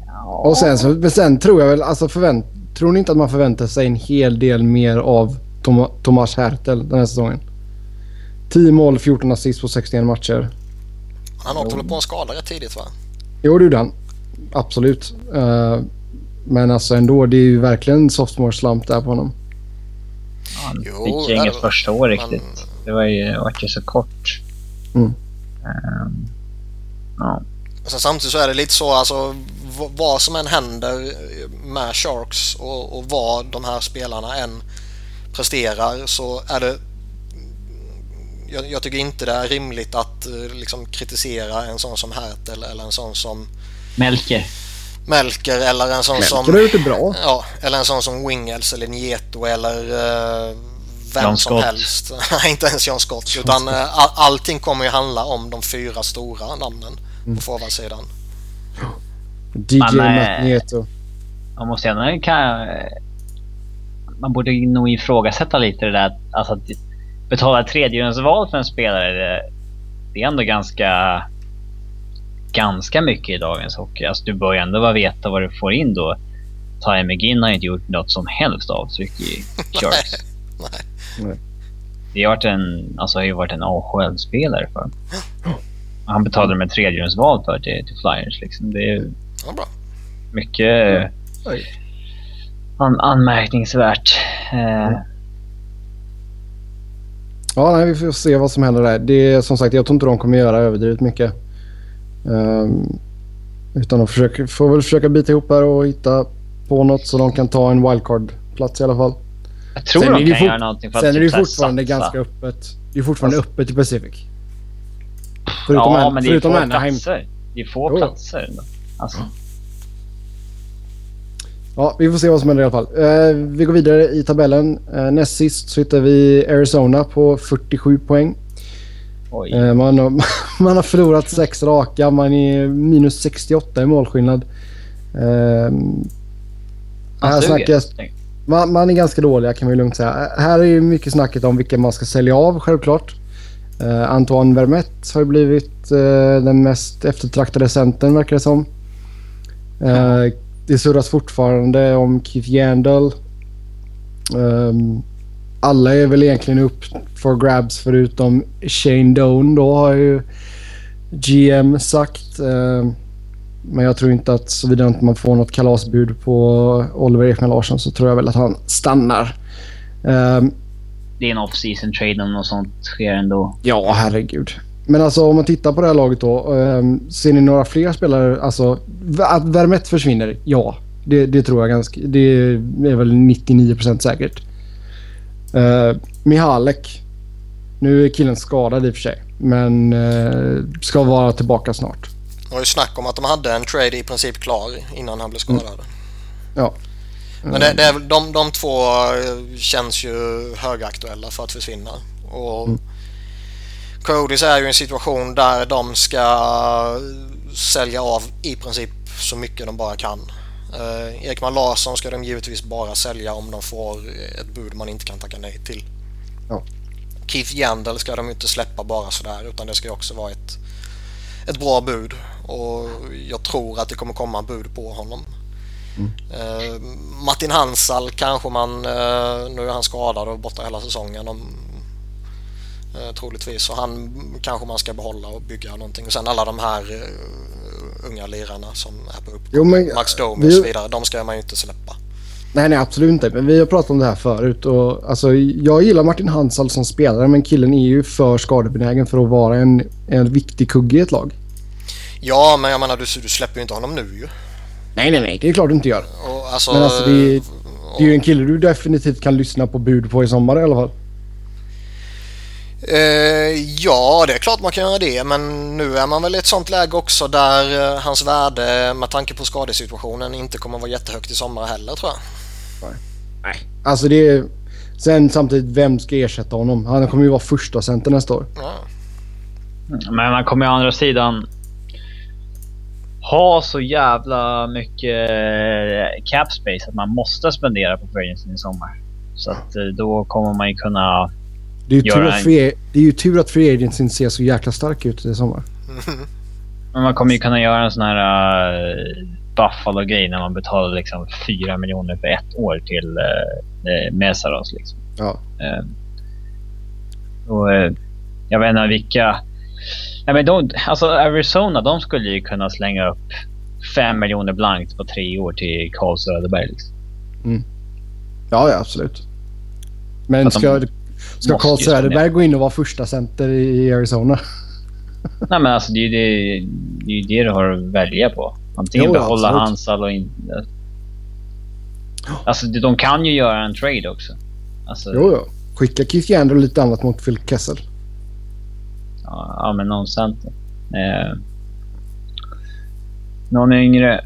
Ja. Och sen, så, sen tror jag väl, alltså förvänt, tror ni inte att man förväntar sig en hel del mer av Tom, Tomas Hertel den här säsongen? 10 mål, 14 assist på 61 matcher. Han åkte väl på en skada rätt tidigt va? Jo, det gjorde han. Absolut. Uh, men alltså ändå, det är ju verkligen sophomore slump där på honom. Ja, han jo, fick inget första år riktigt. Man... Det var ju, var ju så kort. Mm. Um, ja. Sen samtidigt så är det lite så alltså vad som än händer med Sharks och, och vad de här spelarna än presterar så är det jag, jag, tycker inte det är rimligt att eh, liksom, kritisera en sån som Hertel eller en sån som Melker. Melker eller en sån Melker som... Melker bra. Ja, eller en sån som Wingels eller Nieto eller uh, vem John som Scott. helst. <laughs> Inte ens John Scott. John utan uh, all, allting kommer ju handla om de fyra stora namnen mm. på forwardsidan. DJ man, Matt Nieto. Man måste ändå kan, Man borde nog ifrågasätta lite det där alltså att betala tredjedelsval för en spelare. Det, det är ändå ganska ganska mycket i dagens hockey. Alltså, du bör ju ändå veta vad du får in då. Ty McGinn har inte gjort något som helst avtryck i <laughs> Sharks. Nej. Det har, varit en, alltså, har ju varit en AHL-spelare för. Han betalade med tredjedelsval för till, till Flyers. Liksom. Det är ja, bra. mycket... an anmärkningsvärt. Eh, Ja, nej, vi får se vad som händer där. Det är som sagt, jag tror inte de kommer göra överdrivet mycket. Ehm, utan de försöker, får väl försöka bita ihop här och hitta på något så de kan ta en wildcard-plats i alla fall. jag tror Sen de kan göra någonting för att Sen är det typ fortfarande satsa. ganska öppet. Det är fortfarande öppet i Pacific. Förutom, ja, en, men det är få Anaheim. platser. Det är få Jo, platser. Alltså, Ja, vi får se vad som händer i alla fall. Eh, vi går vidare i tabellen. Eh, näst sist så hittar vi Arizona på 47 poäng. Eh, man, har, <laughs> man har förlorat sex raka. Man är minus 68 i målskillnad. Eh, här snackas, man, man är ganska dåliga kan vi lugnt säga. Här är ju mycket snacket om vilka man ska sälja av självklart. Eh, Antoine Vermette har blivit eh, den mest eftertraktade centern verkar det som. Eh, det surras fortfarande om Keith Yandel. Ehm, alla är väl egentligen upp for grabs förutom Shane Doan då har ju GM sagt. Ehm, men jag tror inte att såvida inte man får något kalasbud på Oliver Ekman Larsson så tror jag väl att han stannar. Ehm, Det är en off-season trade om något sånt sker ändå. Ja, herregud. Men alltså om man tittar på det här laget då. Um, ser ni några fler spelare? Alltså att Vermette försvinner? Ja, det, det tror jag ganska. Det är väl 99% säkert. Uh, Mihalek. Nu är killen skadad i och för sig. Men eh, ska vara tillbaka snart. Det var ju snack om att de hade en trade i princip klar innan han blev skadad. Ja. Men det, det de, de två eh, känns ju högaktuella för att försvinna. Och Codys är ju en situation där de ska sälja av i princip så mycket de bara kan. Eh, Ekman Larsson ska de givetvis bara sälja om de får ett bud man inte kan tacka nej till. Ja. Keith Yandel ska de inte släppa bara sådär utan det ska också vara ett, ett bra bud. Och jag tror att det kommer komma bud på honom. Eh, Martin Hansal kanske man, eh, nu är han skadad och borta hela säsongen om, eh, troligtvis. Så han kanske man ska behålla och bygga någonting. Och sen alla de här eh, unga lirarna som är på uppgång. Max Domi och så vidare. De ska man ju inte släppa. Nej, nej absolut inte. Men vi har pratat om det här förut. Och, alltså, jag gillar Martin Hansal som spelare men killen är ju för skadebenägen för att vara en, en viktig kugge i ett lag. Ja, men jag menar du, du släpper ju inte honom nu ju. Nej, nej, nej. Det är klart du inte gör. Och, alltså, Men alltså det är, det är ju en kille du definitivt kan lyssna på bud på i sommar i alla fall. Eh, ja, det är klart man kan göra det, men nu är man väl i ett sånt läge också där eh, hans värde med tanke på skadesituationen inte kommer vara jättehögt i sommar heller tror jag. Nej. Alltså det är... Sen samtidigt, vem ska ersätta honom? Han kommer ju vara första center nästa år. Ja. Men man kommer å andra sidan ha så jävla mycket eh, cap space att man måste spendera på free i sommar. Så att då kommer man ju kunna... Det är ju, tur att, free, det är ju tur att free agency ser så jäkla stark ut i sommar. <laughs> Men man kommer ju kunna göra en sån här uh, Buffalo-grej när man betalar liksom 4 miljoner för ett år till uh, uh, Mesaros. Liksom. Ja. Eh, och, eh, jag vet inte vilka... Nej, men de, alltså Arizona, de skulle ju kunna slänga upp 5 miljoner blankt på tre år till Karl Söderberg. Liksom. Ja, ja absolut. Men Att de ska, Carl Söderberg gå in och vara första center i Arizona? Nej, men alltså det är ju det, det, är det du har att välja på. Antingen Jo, behålla absolut. Hansal och inte... Alltså de kan ju göra en trade också. Alltså, Jo, jo. Skicka Keith Yandel och lite annat mot Phil Kessel. Ja, ja men någon center. Eh, någon yngre.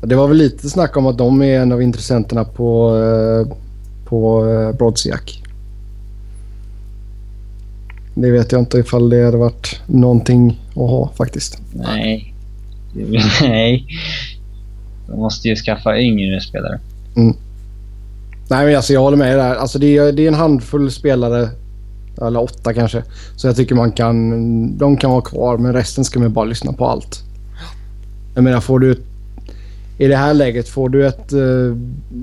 Det var väl lite snack om att de är en av intressenterna på, eh, på eh, Brodziak. Det vet jag inte ifall det hade varit någonting att ha faktiskt. Nej. <laughs> Nej. De måste ju skaffa yngre spelare. Nej men alltså jag håller med där. Alltså det är, det är en handfull spelare. Eller åtta kanske. Så jag tycker man kan... De kan vara kvar men resten ska man bara lyssna på allt. Jag menar får du ett... I det här läget får du ett uh,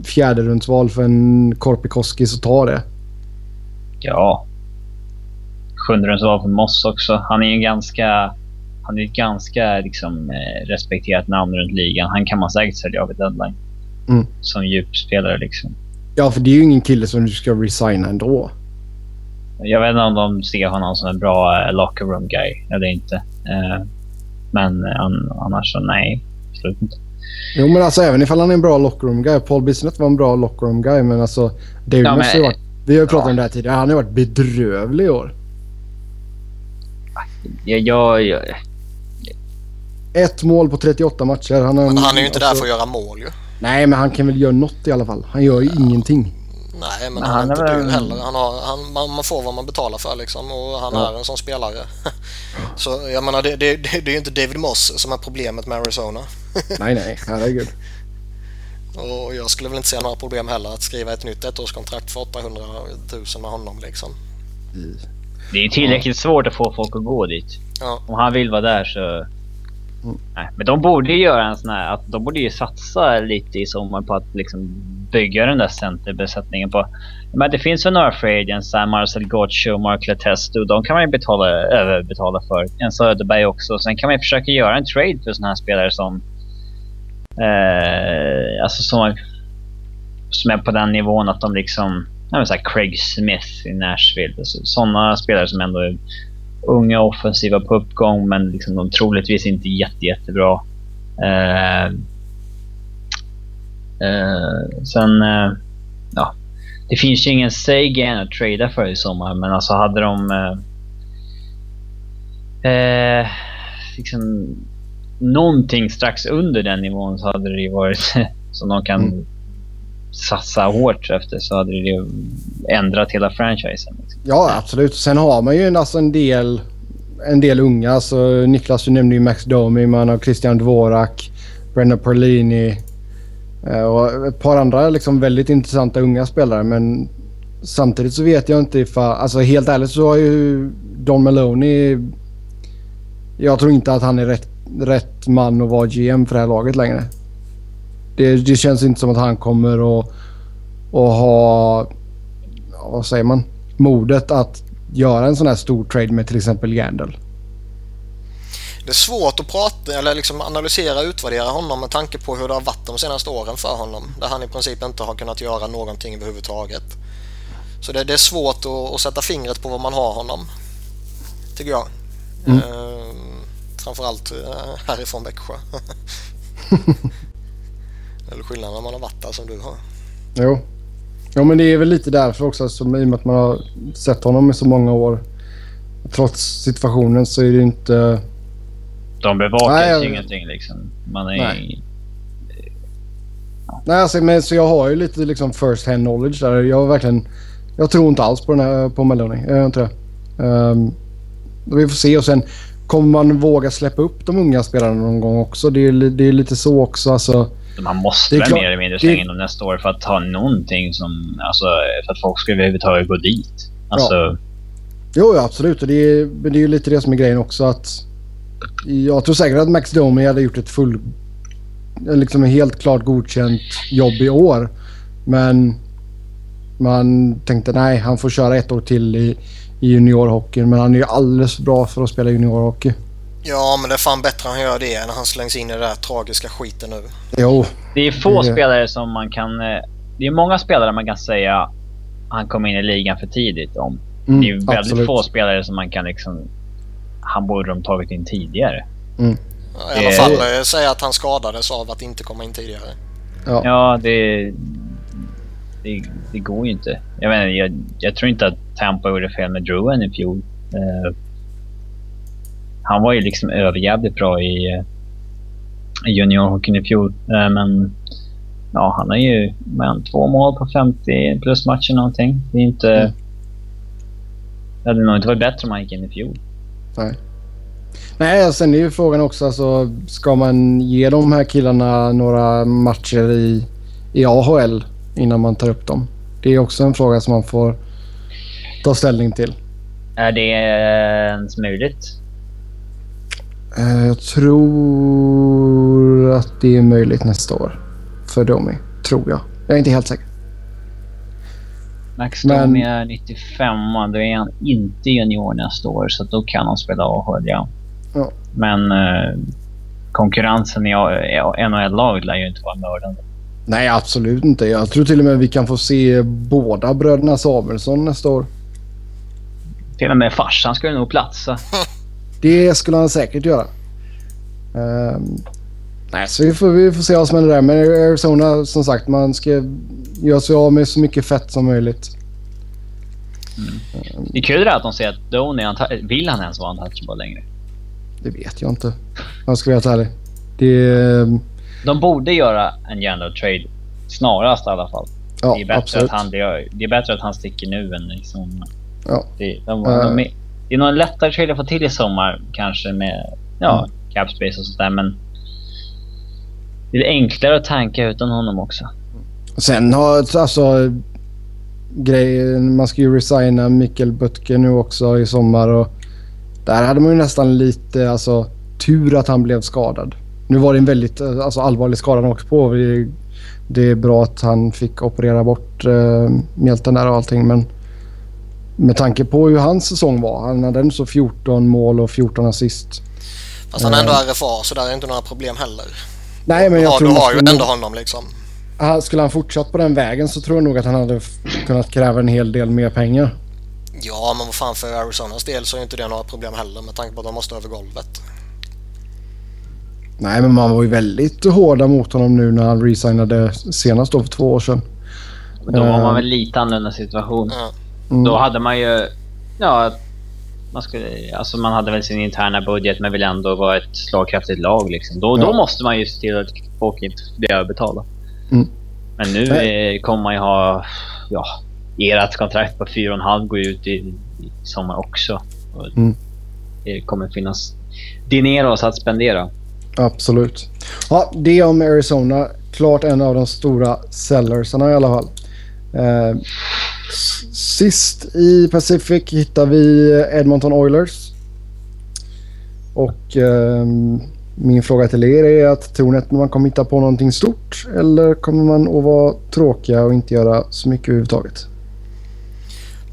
fjärderumsval för en Korpikoski så ta det. Ja. För Moss också. Han är ju ganska... Han är ett ganska liksom, eh, respekterat namn runt ligan. Han kan man säkert sälja av i deadline. Mm. Som djupspelare liksom. Ja, för det är ju ingen kille som du ska resigna ändå. Jag vet inte om de ser honom som en bra eh, locker room guy eller inte. Eh, men an, annars så nej. Absolut inte. Jo, men alltså även ifall han är en bra lockroom guy. Paul Bissonnette var en bra lockroom guy, men alltså... David Ja, men- har varit... Vi har ju pratat ja. om det här tidigare. Han har ju varit bedrövlig i år. Jag, jag, jag, Ett mål på 38 matcher. Han, har, Men han är ju inte där alltså- för att göra mål ju. Nej, men han kan väl göra något i alla fall. Han gör ju ingenting. Nej, men Men han, han är inte är dyr heller. Han har, han, man, man får vad man betalar för liksom och han Ja. är en sån spelare. <laughs> Så jag menar, det, det, det, det är ju inte David Moss som är problemet med Arizona. <laughs> nej, nej. Herregud. Och jag skulle väl inte se några problem heller att skriva ett nytt ettårskontrakt för 800 000 med honom liksom. Det är tillräckligt svårt att få folk att gå dit. Ja. Om han vill vara där så... Mm. Nej, men de borde ju göra en sån här... Att de borde ju satsa lite i sommar på att liksom bygga den där centerbesättningen på... Men det finns väl några free agents, så här Marcel Goccio, Mark Letesto. De kan man ju betala, överbetala för. En Söderberg också. Sen kan man ju försöka göra en trade för såna här spelare som... Eh, alltså som, som är på den nivån att de liksom... Ja, så här Craig Smith i Nashville. Sådana spelare som ändå är unga offensiva på uppgång men liksom de troligtvis inte jätte, jättebra. Eh, eh, sen, eh, ja. Det finns ju ingen Sagan att trada för i sommar men alltså hade de eh, eh, liksom någonting strax under den nivån så hade det ju varit <laughs> som de kan Mm satsa hårt efter så hade det ju ändrat hela franchisen. Liksom. Ja, absolut. Sen har man ju en- alltså en del, en del unga. Alltså, Niklas, du nämnde ju Max Domi. Man har Christian Dvorak, Brenda Perlini eh, och ett par andra liksom väldigt intressanta unga spelare. Men samtidigt så vet jag inte ifall... Alltså helt ärligt så har ju Don Meloni... Jag tror inte att han är rätt, rätt man att vara GM för det här laget längre. Det, det känns inte som att han kommer att, att ha... Vad säger man? modet att göra en sån här stor trade med till exempel Gandalf. Det är svårt att prata eller liksom analysera och utvärdera honom med tanke på hur det har varit de senaste åren för honom. Där han i princip inte har kunnat göra någonting överhuvudtaget. Så det, det är svårt att, att sätta fingret på var man har honom. Tycker jag. Mm. Eh, framförallt eh, härifrån Växjö. <laughs> eller skillnaden när man har varit där som du har. Jo. Jo men det är väl lite därför också som i och med att man har sett honom i så många år. Trots situationen så är det inte... De bevakar Nej, jag- ingenting liksom. Man är Nej. Nej alltså men så jag har ju lite liksom first hand knowledge där. Jag verkligen... Jag tror inte alls på den här på Meloni. Jag gör inte det. Ehm, vi får se och sen kommer man våga släppa upp de unga spelarna någon gång också. Det är, det är lite så också alltså. Man måste väl mer eller mindre slänga in dem nästa år för att ha någonting som... Alltså för att folk ska överhuvudtaget gå dit. Alltså, Jo, ja, absolut. Och det är, men det är ju lite det som är grejen också. att Jag tror säkert att Max Domi hade gjort ett full... Liksom helt klart godkänt jobb i år. Men man tänkte nej, han får köra ett år till i, i juniorhockeyn. Men han är ju alldeles för bra för att spela juniorhockey. Ja, men det är fan bättre han gör det än när han slängs in i den där tragiska skiten nu. Jo, det är få Det- spelare som man kan... eh, Det är många spelare man kan säga han kom in i ligan för tidigt om. mm, Det är väldigt absolut. få spelare som man kan liksom... Han borde de tagit in tidigare. Ja, I alla fall eh, säga att han skadades av att inte komma in tidigare. Ja. Ja, det... Det, det går ju inte. Jag menar, jag, jag tror inte att Tampa gjorde fel med Druin i fjol. Eh, han var ju liksom överjävligt bra i, eh, i juniorhockeyn i fjol. Eh, men ja, han har ju men, två mål på 50 plus matcher någonting. Det är inte... Mm. Det hade nog inte varit bättre om han gick in i fjol. Nej. Nej, sen är ju frågan också alltså, ska man ge de här killarna några matcher i, i AHL innan man tar upp dem? Det är också en fråga som man får ta ställning till. Är det ens möjligt? Eh, Jag tror att det är möjligt nästa år för Domi. Tror jag. Jag är inte helt säker. Max Men- Domi är 95 och då är han inte junior nästa år så då kan han spela AHL, ja. Ja. Men eh, konkurrensen i A- i NHL-laget lär ju inte vara mördande. Nej, absolut inte. Jag tror till och med vi kan få se båda bröderna Samuelsson nästa år. Till och med farsan skulle nog platsa. <laughs> Det skulle han säkert göra. Um, nej, så vi får, vi får se vad som händer där. Men Arizona, som sagt, man ska göra sig av med så mycket fett som möjligt. Mm. Det är kul att de säger att Donny, vill han ens vara untouchable längre? Det vet jag inte. Jag ska vara helt ärlig. Det... De borde göra en Jando trade snarast i alla fall. Ja, det, är bättre absolut. att han, det, är, det är bättre att han sticker nu än i sommar. Ja. Det, de, uh, de är, det är nog en lättare trade att få till i sommar kanske med ja, mm. cap space och sådär men det är enklare att tanka utan honom också. Sen har alltså grejen, man ska ju resigna Mikkel Butke nu också i sommar och där hade man ju nästan lite alltså tur att han blev skadad. Nu var det en väldigt alltså, allvarlig skada han åkte på. Det är bra att han fick operera bort uh, mjälten där och allting men med tanke på hur hans säsong var. Han hade ändå så 14 mål och 14 assist. Fast han är ändå RFA så där är inte några problem heller. Nej men jag ja, tror... Du har ju ändå honom liksom. Skulle han fortsatt på den vägen så tror jag nog att han hade kunnat kräva en hel del mer pengar. Ja, men vad fan för Arizonas del så är inte det några problem heller med tanke på att de måste över golvet. Nej, men man var ju väldigt hårda mot honom nu när han resignade senast då för två år sedan. Då var man väl lite annorlunda situation. Ja. Mm. Då hade man ju... Ja, man, skulle, alltså man hade väl sin interna budget men vill ändå vara ett slagkraftigt lag. Liksom. Då, ja. då måste man ju se till att folk inte blir överbetalda. Mm. Men nu eh, kommer man ju ha... Ja, ert kontrakt på 4,5 går ut i, i sommar också. Mm. Det kommer finnas dineros att spendera. Absolut. Ja, det om Arizona. Klart en av de stora sellersarna i alla fall. Eh, sist i Pacific hittar vi Edmonton Oilers. Och eh, min fråga till er är att tror ni att man kommer hitta på någonting stort eller kommer man att vara tråkiga och inte göra så mycket överhuvudtaget?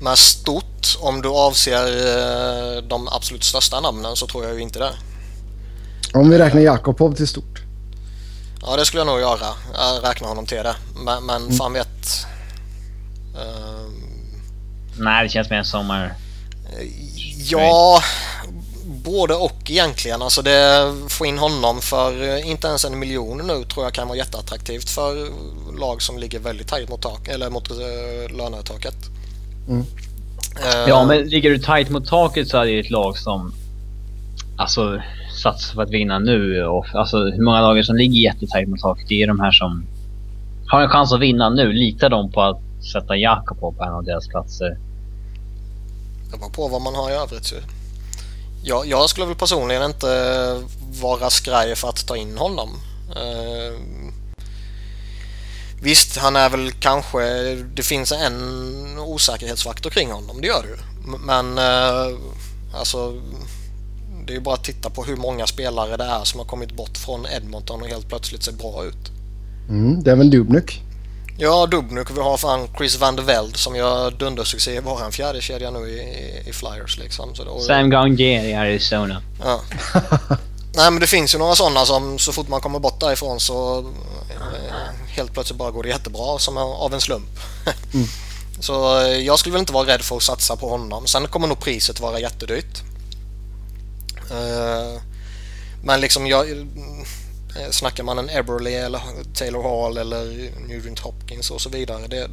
Med stort, om du avser eh, de absolut största namnen så tror jag ju inte det. Om vi räknar Jakobov till stort? Ja, det skulle jag nog göra. Jag räknar honom till det. Men, men mm. fan vet... Nej, det känns mer en sommar... Ja, både och egentligen. Alltså det, få in honom för inte ens en miljon nu tror jag kan vara jätteattraktivt för lag som ligger väldigt tajt mot, tak, eller mot uh, lönetaket. Mm. Uh, ja, men ligger du tajt mot taket så är det ett lag som alltså satsar på att vinna nu. Och, alltså hur många lag som ligger jättetajt mot taket, det är de här som har en chans att vinna nu. Litar de på att sätta Jakob på en av deras platser? Det beror på vad man har i övrigt ju. Jag, jag skulle väl personligen inte vara skraj för att ta in honom. Uh, visst, han är väl kanske... Det finns en osäkerhetsfaktor kring honom, det gör det ju. Men uh, alltså... Det är ju bara att titta på hur många spelare det är som har kommit bort från Edmonton och helt plötsligt ser bra ut. Mm, det är väl Dubnyk? Ja, Dubnyk. Vi har fan Chris van der Velde som gör dundersuccé i våran fjärde kedja nu i, i Flyers liksom. Så då, Sam Ganger i Arizona. Ja. <laughs> Nej men det finns ju några sådana som så fort man kommer bort därifrån så eh, helt plötsligt bara går det jättebra som av en slump. mm. <laughs> Så eh, jag skulle väl inte vara rädd för att satsa på honom. Sen kommer nog priset vara jättedyrt. Uh, men liksom jag Eh, snackar man en Eberly eller Taylor Hall eller Nugent Hopkins och så vidare. Det,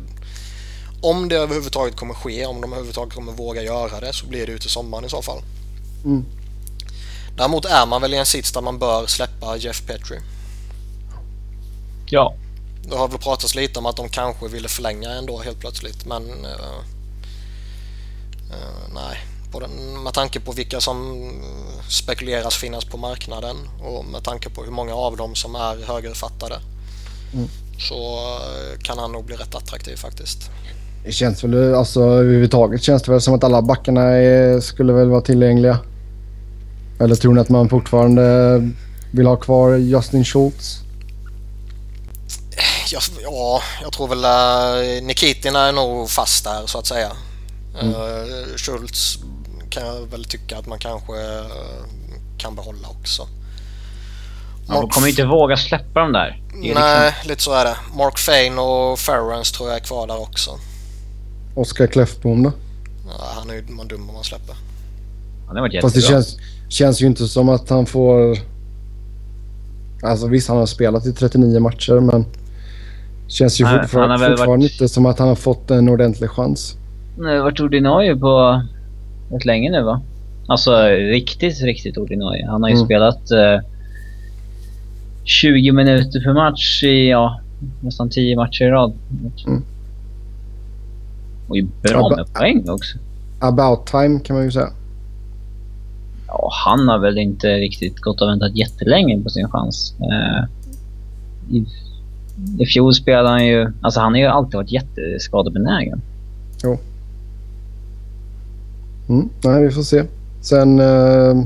om det överhuvudtaget kommer ske, om de överhuvudtaget kommer våga göra det så blir det ute sommaren i så fall. Mm. Däremot är man väl i en sits där man bör släppa Jeff Petri. Ja. Det har väl pratats lite om att de kanske ville förlänga ändå helt plötsligt men uh, uh, nej den, med tanke på vilka som spekuleras finnas på marknaden och med tanke på hur många av dem som är högerfattade mm. så eh, kan han nog bli rätt attraktiv faktiskt. Det känns väl, alltså överhuvudtaget känns det väl som att alla backarna är, skulle väl vara tillgängliga. Eller tror ni att man fortfarande vill ha kvar Justin Schultz? Ja, ja jag tror väl Nikitin är nog fast där så att säga. Mm. Uh, Schultz kan jag väl tycka att man kanske eh, kan behålla också. Man kommer inte våga släppa dem där. Nej, liksom... lite så är det. Mark Fane och Ferrens tror jag är kvar där också. Oskar Kläffbom då? Ja, han är ju man dum om man släpper. Han har varit jättebra. Fast det känns, känns ju inte som att han får... Alltså visst, han har spelat i 39 matcher men... Känns ju Nej, fortfarande, fortfarande varit... inte som att han har fått en ordentlig chans. Han har varit ordinarie på rätt länge nu va? Alltså riktigt, riktigt ordinarie. Han har ju mm. spelat eh, 20 minuter per match i ja, nästan 10 matcher i rad. Mm. Och ju bra Ab med poäng också. About time kan man ju säga. Ja, han har väl inte riktigt gått och väntat jättelänge på sin chans. Eh, i, I fjol spelade han ju... Alltså han har ju alltid varit jätteskadebenägen. Jo. Mm, nej, vi får se. Sen... Eh,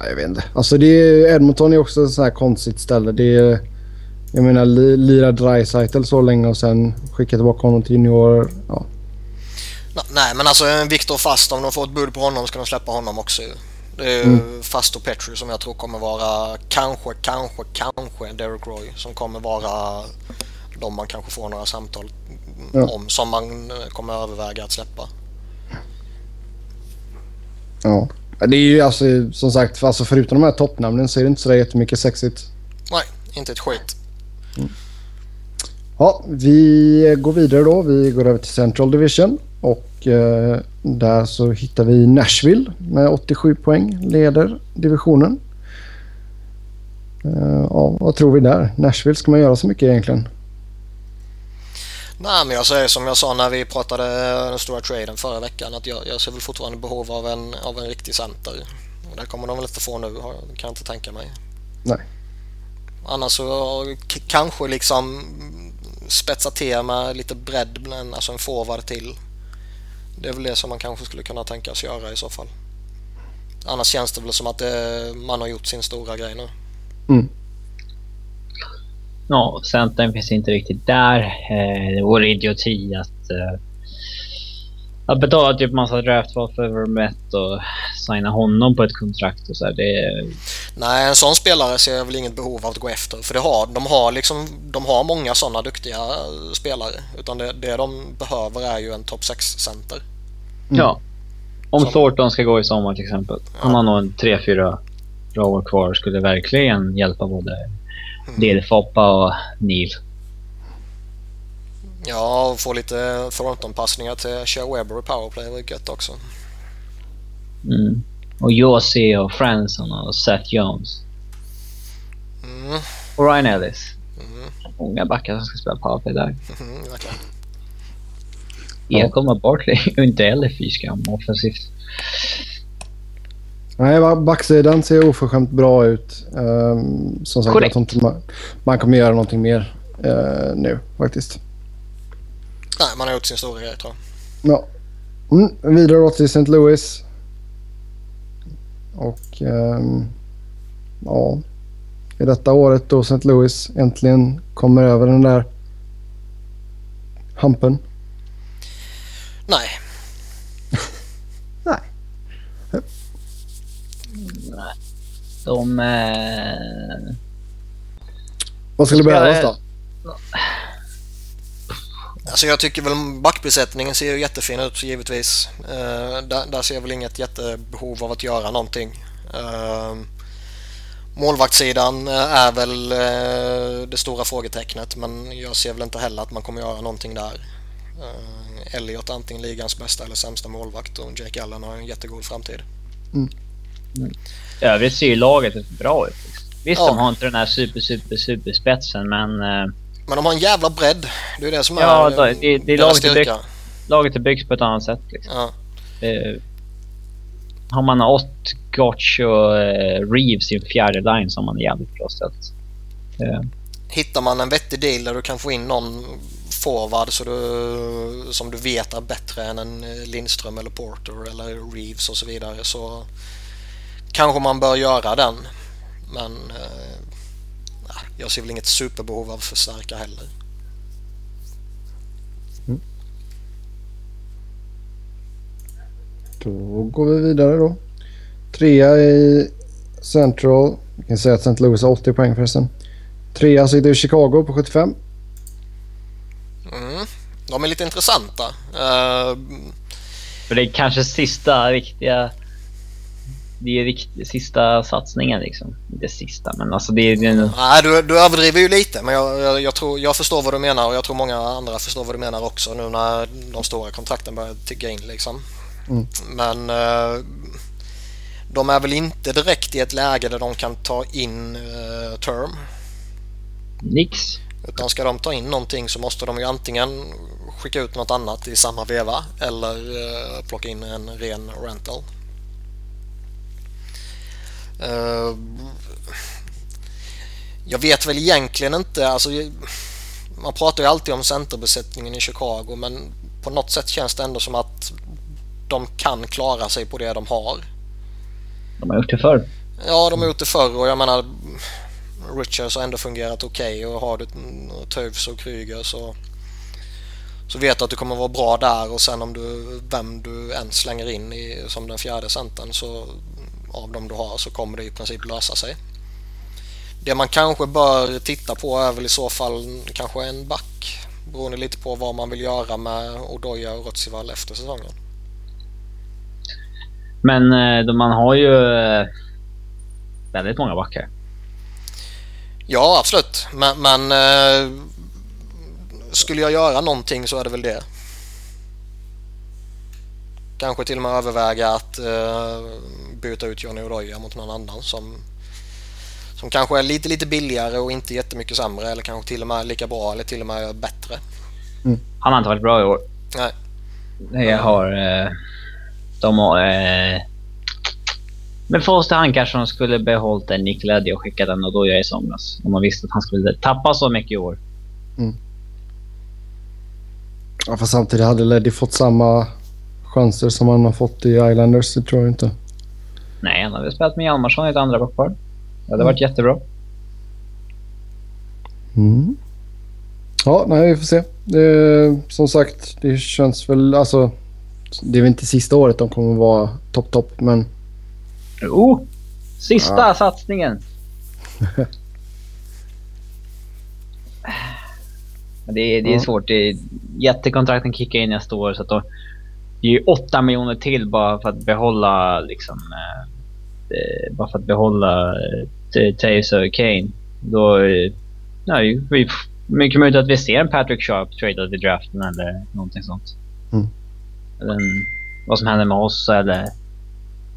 jag vet inte. Alltså det är, Edmonton är också ett sånt här konstigt ställe. Det är, jag menar, lira Dreisaitl så länge och sen skicka tillbaka honom till junior. Ja. Nej, men alltså Viktor Fast, om de får ett bud på honom ska de släppa honom också. Det är mm. Fast och Petri som jag tror kommer vara kanske, kanske, kanske Derek Roy som kommer vara de man kanske får några samtal ja. om som man kommer överväga att släppa. Ja. Det är ju alltså som sagt, alltså förutom de här toppnamnen så är det inte så jättemycket sexigt. Nej, inte ett skit. Mm. Ja, vi går vidare då. Vi går över till Central Division och eh, där så hittar vi Nashville med 87 poäng, leder divisionen. Eh, ja, vad tror vi där? Nashville, ska man göra så mycket egentligen? Nej, men jag säger som jag sa när vi pratade den stora traden förra veckan att jag, jag ser väl fortfarande behov av en, av en riktig center. Och det kommer de väl inte få nu, kan jag inte tänka mig. Nej. Annars så kanske liksom spetsa till med lite bredd, alltså en forward till. Det är väl det som man kanske skulle kunna tänka sig göra i så fall. Annars känns det väl som att det, man har gjort sin stora grej nu. Mm ja, centern finns inte riktigt där. Eh, det vore idioti att, eh, att betala typ massa draftval för Vermette och signa honom på ett kontrakt och så här, det... Nej, en sån spelare ser jag väl inget behov av att gå efter. För det har, de, har liksom, de har många sådana duktiga spelare. Utan det, det de behöver är ju en topp 6-center. Mm. Ja. Om Som... Thornton ska gå i sommar till exempel. Ja. Om han har en 3-4 bra år kvar skulle verkligen hjälpa både Del Foppa och Neil. Ja, och få lite frontonpassningar till Shea Webber i powerplay var gött också. Mm. Och Josie och Franson och Seth Jones. Mm. Och Ryan Ellis. Mm. Många backar som ska spela powerplay där. <laughs> Mm, verkligen. Ekholm och Bartley är inte heller fy skam offensivt. Nej, backsidan ser oförskämt bra ut. Um, som sagt, jag tror inte man, man kommer göra någonting mer uh, nu faktiskt. Nej, man har gjort sin stora grej tror jag. Ja. Mm, vidare då till St. Louis. Och um, ja, i detta året då St. Louis äntligen kommer över den där hampen. Nej, De... Eh... Vad skulle behövas då? Alltså jag tycker väl backbesättningen ser ju jättefin ut givetvis. Uh, där, där, ser jag väl inget jättebehov av att göra någonting. Uh, målvaktssidan är väl uh, det stora frågetecknet men jag ser väl inte heller att man kommer göra någonting där. Uh, Elliot antingen ligans bästa eller sämsta målvakt och Jake Allen har en jättegod framtid. Mm. Mm. Övrigt ser ju laget bra ut. Visst, ja. de har inte den här super, super, super spetsen men... Uh... Men de har en jävla bredd. Det är det som ja, är det, det, det laget, är byggt, laget är byggt på ett annat sätt. Liksom. Ja. Uh, har man Ott, Gotch och uh, Reeves i en fjärde line så har man jävligt bra ställt. Hittar man en vettig deal där du kan få in någon forward så du, som du vet är bättre än en Lindström eller Porter eller Reeves och så vidare så kanske man bör göra den. Men eh, jag ser väl inget superbehov av att förstärka heller. Mm. Då går vi vidare då. Trea i Central. Vi kan säga att St. Louis har 80 poäng förresten. Trea sitter Chicago på 75. Mm. De är lite intressanta. Uh... För det är kanske sista riktiga... Det är rikt, sista satsningen liksom. Inte sista men alltså det är... Det är... Nej du, du överdriver ju lite men jag, jag, jag, tror, jag förstår vad du menar och jag tror många andra förstår vad du menar också nu när de stora kontrakten börjar ticka in liksom. Mm. Men uh, de är väl inte direkt i ett läge där de kan ta in uh, term. Nix. Utan ska de ta in någonting så måste de ju antingen skicka ut något annat i samma veva eller uh, plocka in en ren rental. Uh, jag vet väl egentligen inte, alltså, man pratar ju alltid om centerbesättningen i Chicago men på något sätt känns det ändå som att de kan klara sig på det de har. De har gjort det förr. Ja, de har gjort det förr och jag menar Richards har ändå fungerat okej okay och har du Tövs och Kryger så så vet du att du kommer vara bra där och sen om du, vem du än slänger in i, som den fjärde centern så av dem du har så kommer det i princip lösa sig. Det man kanske bör titta på är väl i så fall kanske en back beroende lite på vad man vill göra med Odoja och Rötsival efter säsongen. Men eh, man har ju eh, väldigt många backar. Ja, absolut. Men, men eh, skulle jag göra någonting så är det väl det. Kanske till och med överväga att byta ut Johnny Oroya mot någon annan som, som kanske är lite, lite billigare och inte jättemycket sämre eller kanske till och med lika bra eller till och med bättre. Mm. Han har inte varit bra i år. Nej. Jag har... Uh, de har... Uh, men det han kanske de skulle behållit en Nick Leddy och skickat den och då jag i somras. Om man visste att han skulle tappa så mycket i år. Mm. Ja, fast samtidigt hade Leddy fått samma chanser som han har fått i Islanders, det tror jag inte. Nej, han hade spelat med Hjalmarsson i ett andra backpar. Det hade mm. varit jättebra. Mm. Ja, nej, vi får se. Det, som sagt, det känns väl... Alltså, det är väl inte sista året de kommer vara topp, topp, men... Jo! Oh, sista ja. satsningen! <laughs> det, är, det är svårt. Det är, jättekontrakten kickar in nästa år så att de ger 8 miljoner till bara för att behålla liksom... Eh, eh bara för att behålla eh, Taves och Kane. Då... Eh, ja, vi, mycket möjligt att vi ser en Patrick Sharp tradad i draften eller någonting sånt. Mm. Eller en, vad som händer med oss eller...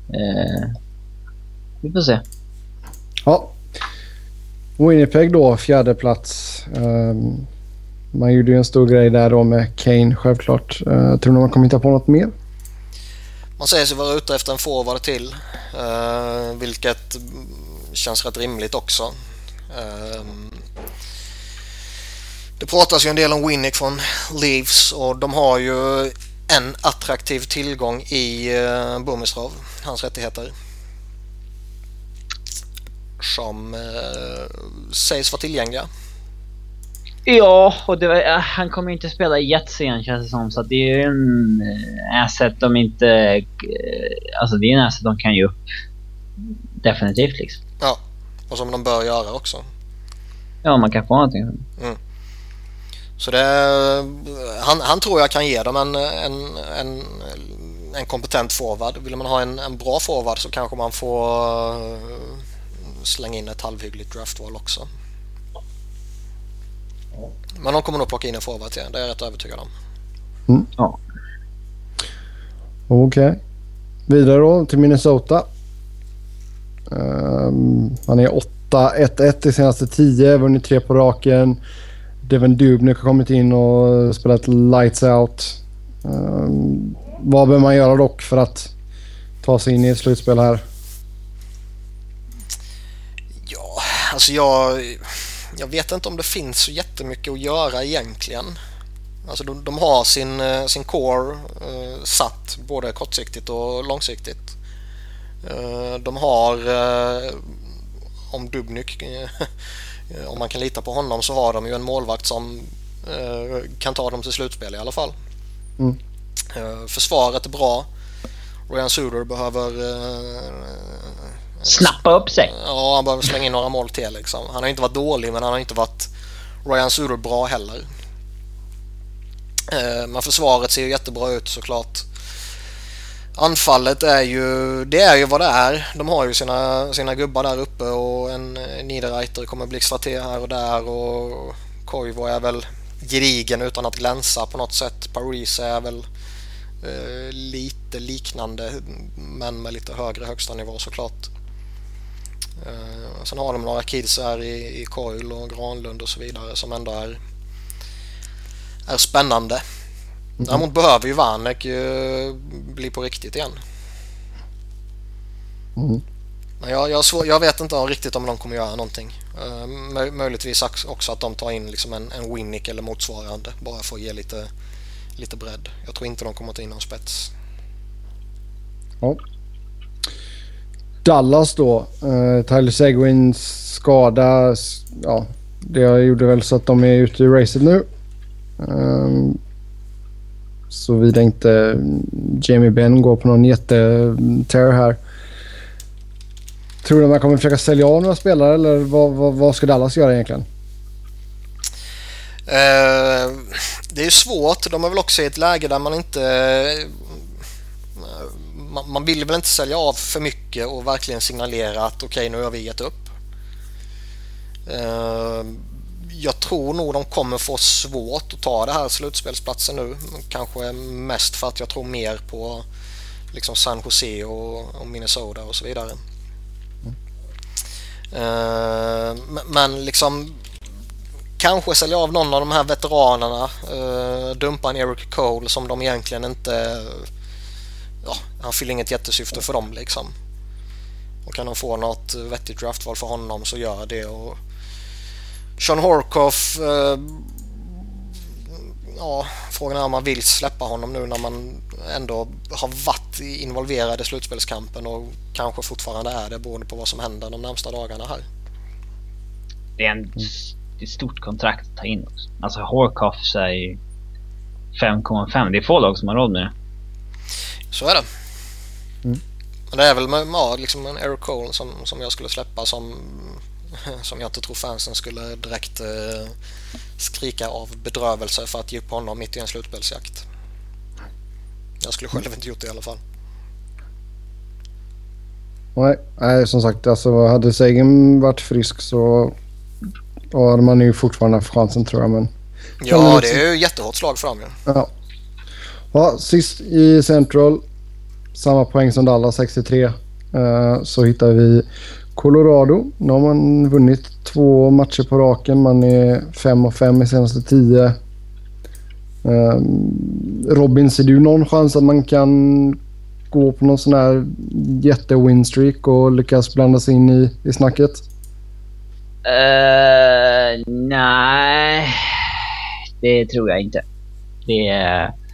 Eh, vi får se. Ja. Winnipeg då, fjärde plats. Um, man gjorde ju en stor grej där då med Kane självklart. Uh, tror ni man kommer hitta på något mer? Man säger sig vara ute efter en forward till. Uh, vilket känns rätt rimligt också. Uh, det pratas ju en del om Winnick från Leafs och de har ju en attraktiv tillgång i uh, hans rättigheter som eh, sägs vara tillgängliga. Ja, och var, han kommer inte spela i Jets igen känns det som. Så det är en eh, asset de inte... Eh, alltså det är en asset de kan ge upp. Definitivt liksom. Ja, och som de bör göra också. Ja, man kan få någonting. Mm. Så det... Han, han tror jag kan ge dem en, en, en, en kompetent forward. Vill man ha en, en bra forward så kanske man får slänga in ett halvhyggligt draftval också. Men de kommer nog plocka in en forward till, det är jag rätt övertygad om. Mm. Ja. Okej. Okay. Vidare då till Minnesota. Um, han är 8-1-1 i senaste 10, vunnit tre på raken. Devin Dubnik har kommit in och spelat lights out. Um, vad behöver man göra dock för att ta sig in i ett slutspel här? Alltså jag, jag vet inte om det finns så jättemycket att göra egentligen. Alltså de, de har sin, eh, sin core eh, satt både kortsiktigt och långsiktigt. Eh, de har, eh, om Dubnyk, eh, <laughs> om man kan lita på honom så har de ju en målvakt som eh, kan ta dem till slutspel i alla fall. Mm. försvaret är bra. Ryan Suder behöver snappa upp sig. Ja, han behöver slänga in några mål till liksom. Han har inte varit dålig men han har inte varit Ryan Suder bra heller. Eh, men försvaret ser ju jättebra ut såklart. Anfallet är ju, det är ju vad det är. De har ju sina, sina gubbar där uppe och en Niederreiter kommer blixtra till här och där och Koivu är väl gedigen utan att glänsa på något sätt. Paris är väl eh, lite liknande men med lite högre högsta nivå såklart. Eh, sen har de några kids här i, i Coil och Granlund och så vidare som ändå är, är spännande. Mm. Däremot behöver ju Vanek uh, bli på riktigt igen. Mm. Men jag, jag, jag, vet inte riktigt om de kommer göra någonting. Uh, möjligtvis också att de tar in liksom en, en Winnick eller motsvarande bara för att ge lite, lite bredd. Jag tror inte de kommer ta in någon spets. Ja. Dallas då. Uh, Tyler Seguins skada. Ja, det gjorde väl så att de är ute i racet nu. Um, Såvida inte Jamie Benn går på någon jätteterror här. Tror du att man kommer försöka sälja av några spelare eller vad, vad, vad ska Dallas göra egentligen? Uh, det är svårt. De är väl också i ett läge där man inte... Uh, man, man, vill väl inte sälja av för mycket och verkligen signalera att okej okay, nu har vi gett upp. Uh, jag tror nog de kommer få svårt att ta det här slutspelsplatsen nu. Kanske mest för att jag tror mer på liksom San Jose och, och Minnesota och så vidare. Mm. Uh, men liksom kanske sälja av någon av de här veteranerna. Uh, dumpa en Eric Cole som de egentligen inte... Ja, han fyller inget jättesyfte för dem liksom. Och kan de få något vettigt draftval för honom så gör det. Och sean Horkoff eh, ja, frågan är om man vill släppa honom nu när man ändå har varit involverad i slutspelskampen och kanske fortfarande är det beroende på vad som händer de närmsta dagarna här. Det är, en, det är ett stort kontrakt att ta in också. Alltså Horkoff säger 5,5. Det är få lag som har råd med det. Så är det. Mm. Men det är väl ja, liksom en Eric Cole som, som jag skulle släppa som <laughs> som jag inte tror fansen skulle direkt eh, skrika av bedrövelse för att ge upp honom mitt i en slutspelsjakt. Jag skulle själv inte gjort det i alla fall. Nej, nej som sagt alltså hade Sagan varit frisk så hade man ju fortfarande haft chansen tror jag. Men... Ja, det är ju jättehårt slag för dem ju. Ja ja. Sist i Central, samma poäng som Dallas, 63. Uh, eh, så hittar vi Colorado. Nu har man vunnit två matcher på raken. Man är 5 och 5 i senaste 10. Um, ehm, Robin, ser du någon chans att man kan gå på någon sån här jätte-winstreak och lyckas blanda sig in i, i snacket? Uh, nej, det tror jag inte. Det är...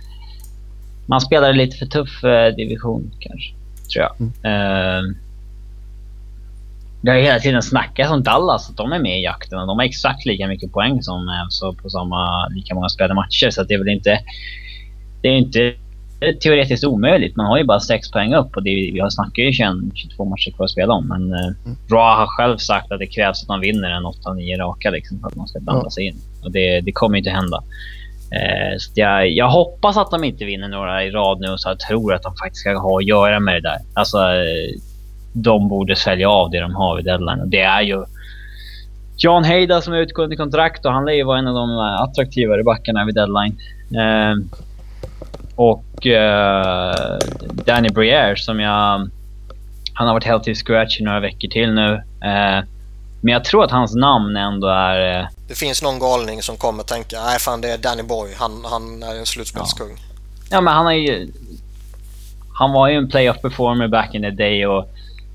Man spelar lite för tuff uh, division kanske, tror jag. Mm. Uh, det har hela tiden snackats om Dallas, att de är med i jakten och de har exakt lika mycket poäng som så alltså, på samma, lika många spelade matcher. Så det är väl inte... Det är inte teoretiskt omöjligt. Man har ju bara sex poäng upp och det, vi har snackat ju 21, 22 matcher kvar att spela om. Men eh, mm. Bra har själv sagt att det krävs att man vinner en 8-9 raka liksom, för att man ska blanda sig in. Och det, det kommer inte hända. Eh, så jag, jag, hoppas att de inte vinner några i rad nu och så jag tror att de faktiskt ska ha att göra med det där. Alltså, eh, de borde sälja av det de har vid deadline. Och det är ju John Heida som är utgående kontrakt och han lär ju vara en av de attraktivare backarna vid deadline. Eh, och eh, Danny Briere som jag... Han har varit healthy scratch i några veckor till nu. Eh, men jag tror att hans namn ändå är... Eh, det finns någon galning som kommer tänka, nej fan det är Danny Boy, han, han är en slutspelskung. Ja. ja men han är ju... Han var ju en playoff performer back in the day och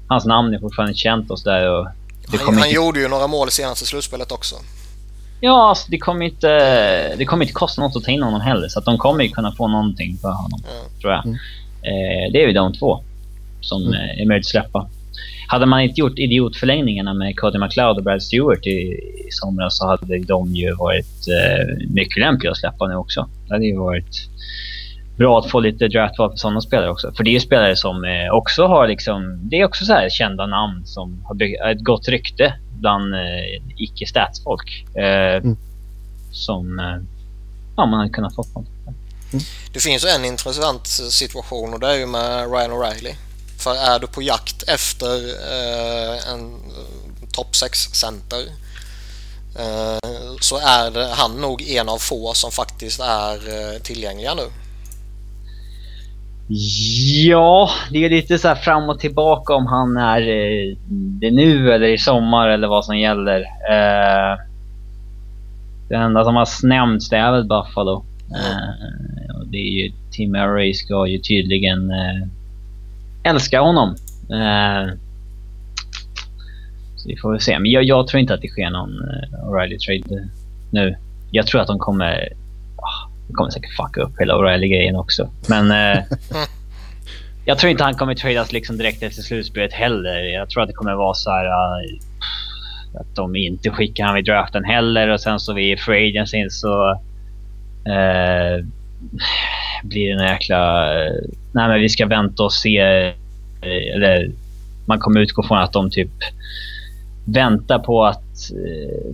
hans namn är fortfarande känt och sådär. Och det han, han inte... gjorde ju några mål i senaste slutspelet också. Ja, alltså, det kommer inte, det kommer inte kosta något att ta in honom heller. Så att de kommer ju kunna få någonting för honom, mm. tror jag. Mm. Eh, det är ju de två som mm. Eh, är möjligt att släppa. Hade man inte gjort idiotförlängningarna med Cody McLeod och Brad Stewart i, i somras så hade de ju varit eh, mycket lämpliga att släppa nu också. Det hade ju varit bra att få lite draftval för sådana spelare också. För det är ju spelare som eh, också har liksom... Det är också så här kända namn som har byggt, ett gott rykte bland eh, icke-statsfolk. Eh, mm. Som eh, ja, man hade kunnat få. Mm. Det finns en intressant situation och det är ju med Ryan O'Reilly. För är du på jakt efter eh, en topp 6-center eh, så är det, han nog en av få som faktiskt är eh, tillgängliga nu. Ja, det är lite så fram och tillbaka om han är eh, det nu eller i sommar eller vad som gäller. Eh, det enda som har nämnts det är väl Buffalo. Mm. det är ju Tim Murray ska ju tydligen älska honom. så vi får väl se. Men jag, jag tror inte att det sker någon O'Reilly-trade nu. Jag tror att de kommer det kommer säkert fucka upp hela O'Reilly-grejen också. Men eh, <laughs> jag tror inte han kommer tradas liksom direkt efter slutspelet heller. Jag tror att det kommer vara så här uh, att de inte skickar han vid draften heller och sen så vid free agency så uh, blir det en jäkla... Uh, nej men vi ska vänta och se. eller man kommer utgå från att de typ väntar på att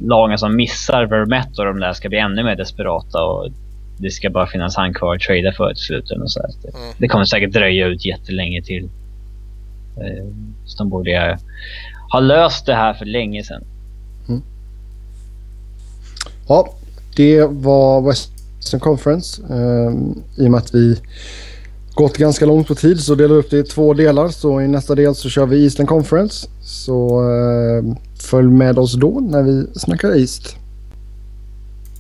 lagen som missar Vermette och de där ska bli ännu mer desperata. Och det ska bara finnas han kvar att trada för till slut. Och så det, mm. det kommer säkert dröja ut jättelänge till. Eh, så de borde ha löst det här för länge sedan. Mm. Ja, det var Western Conference. Um, I och med att vi gått ganska långt på tid så delar vi upp det i två delar. Så i nästa del så kör vi Eastern Conference. Så eh, följ med oss då när vi snackar East.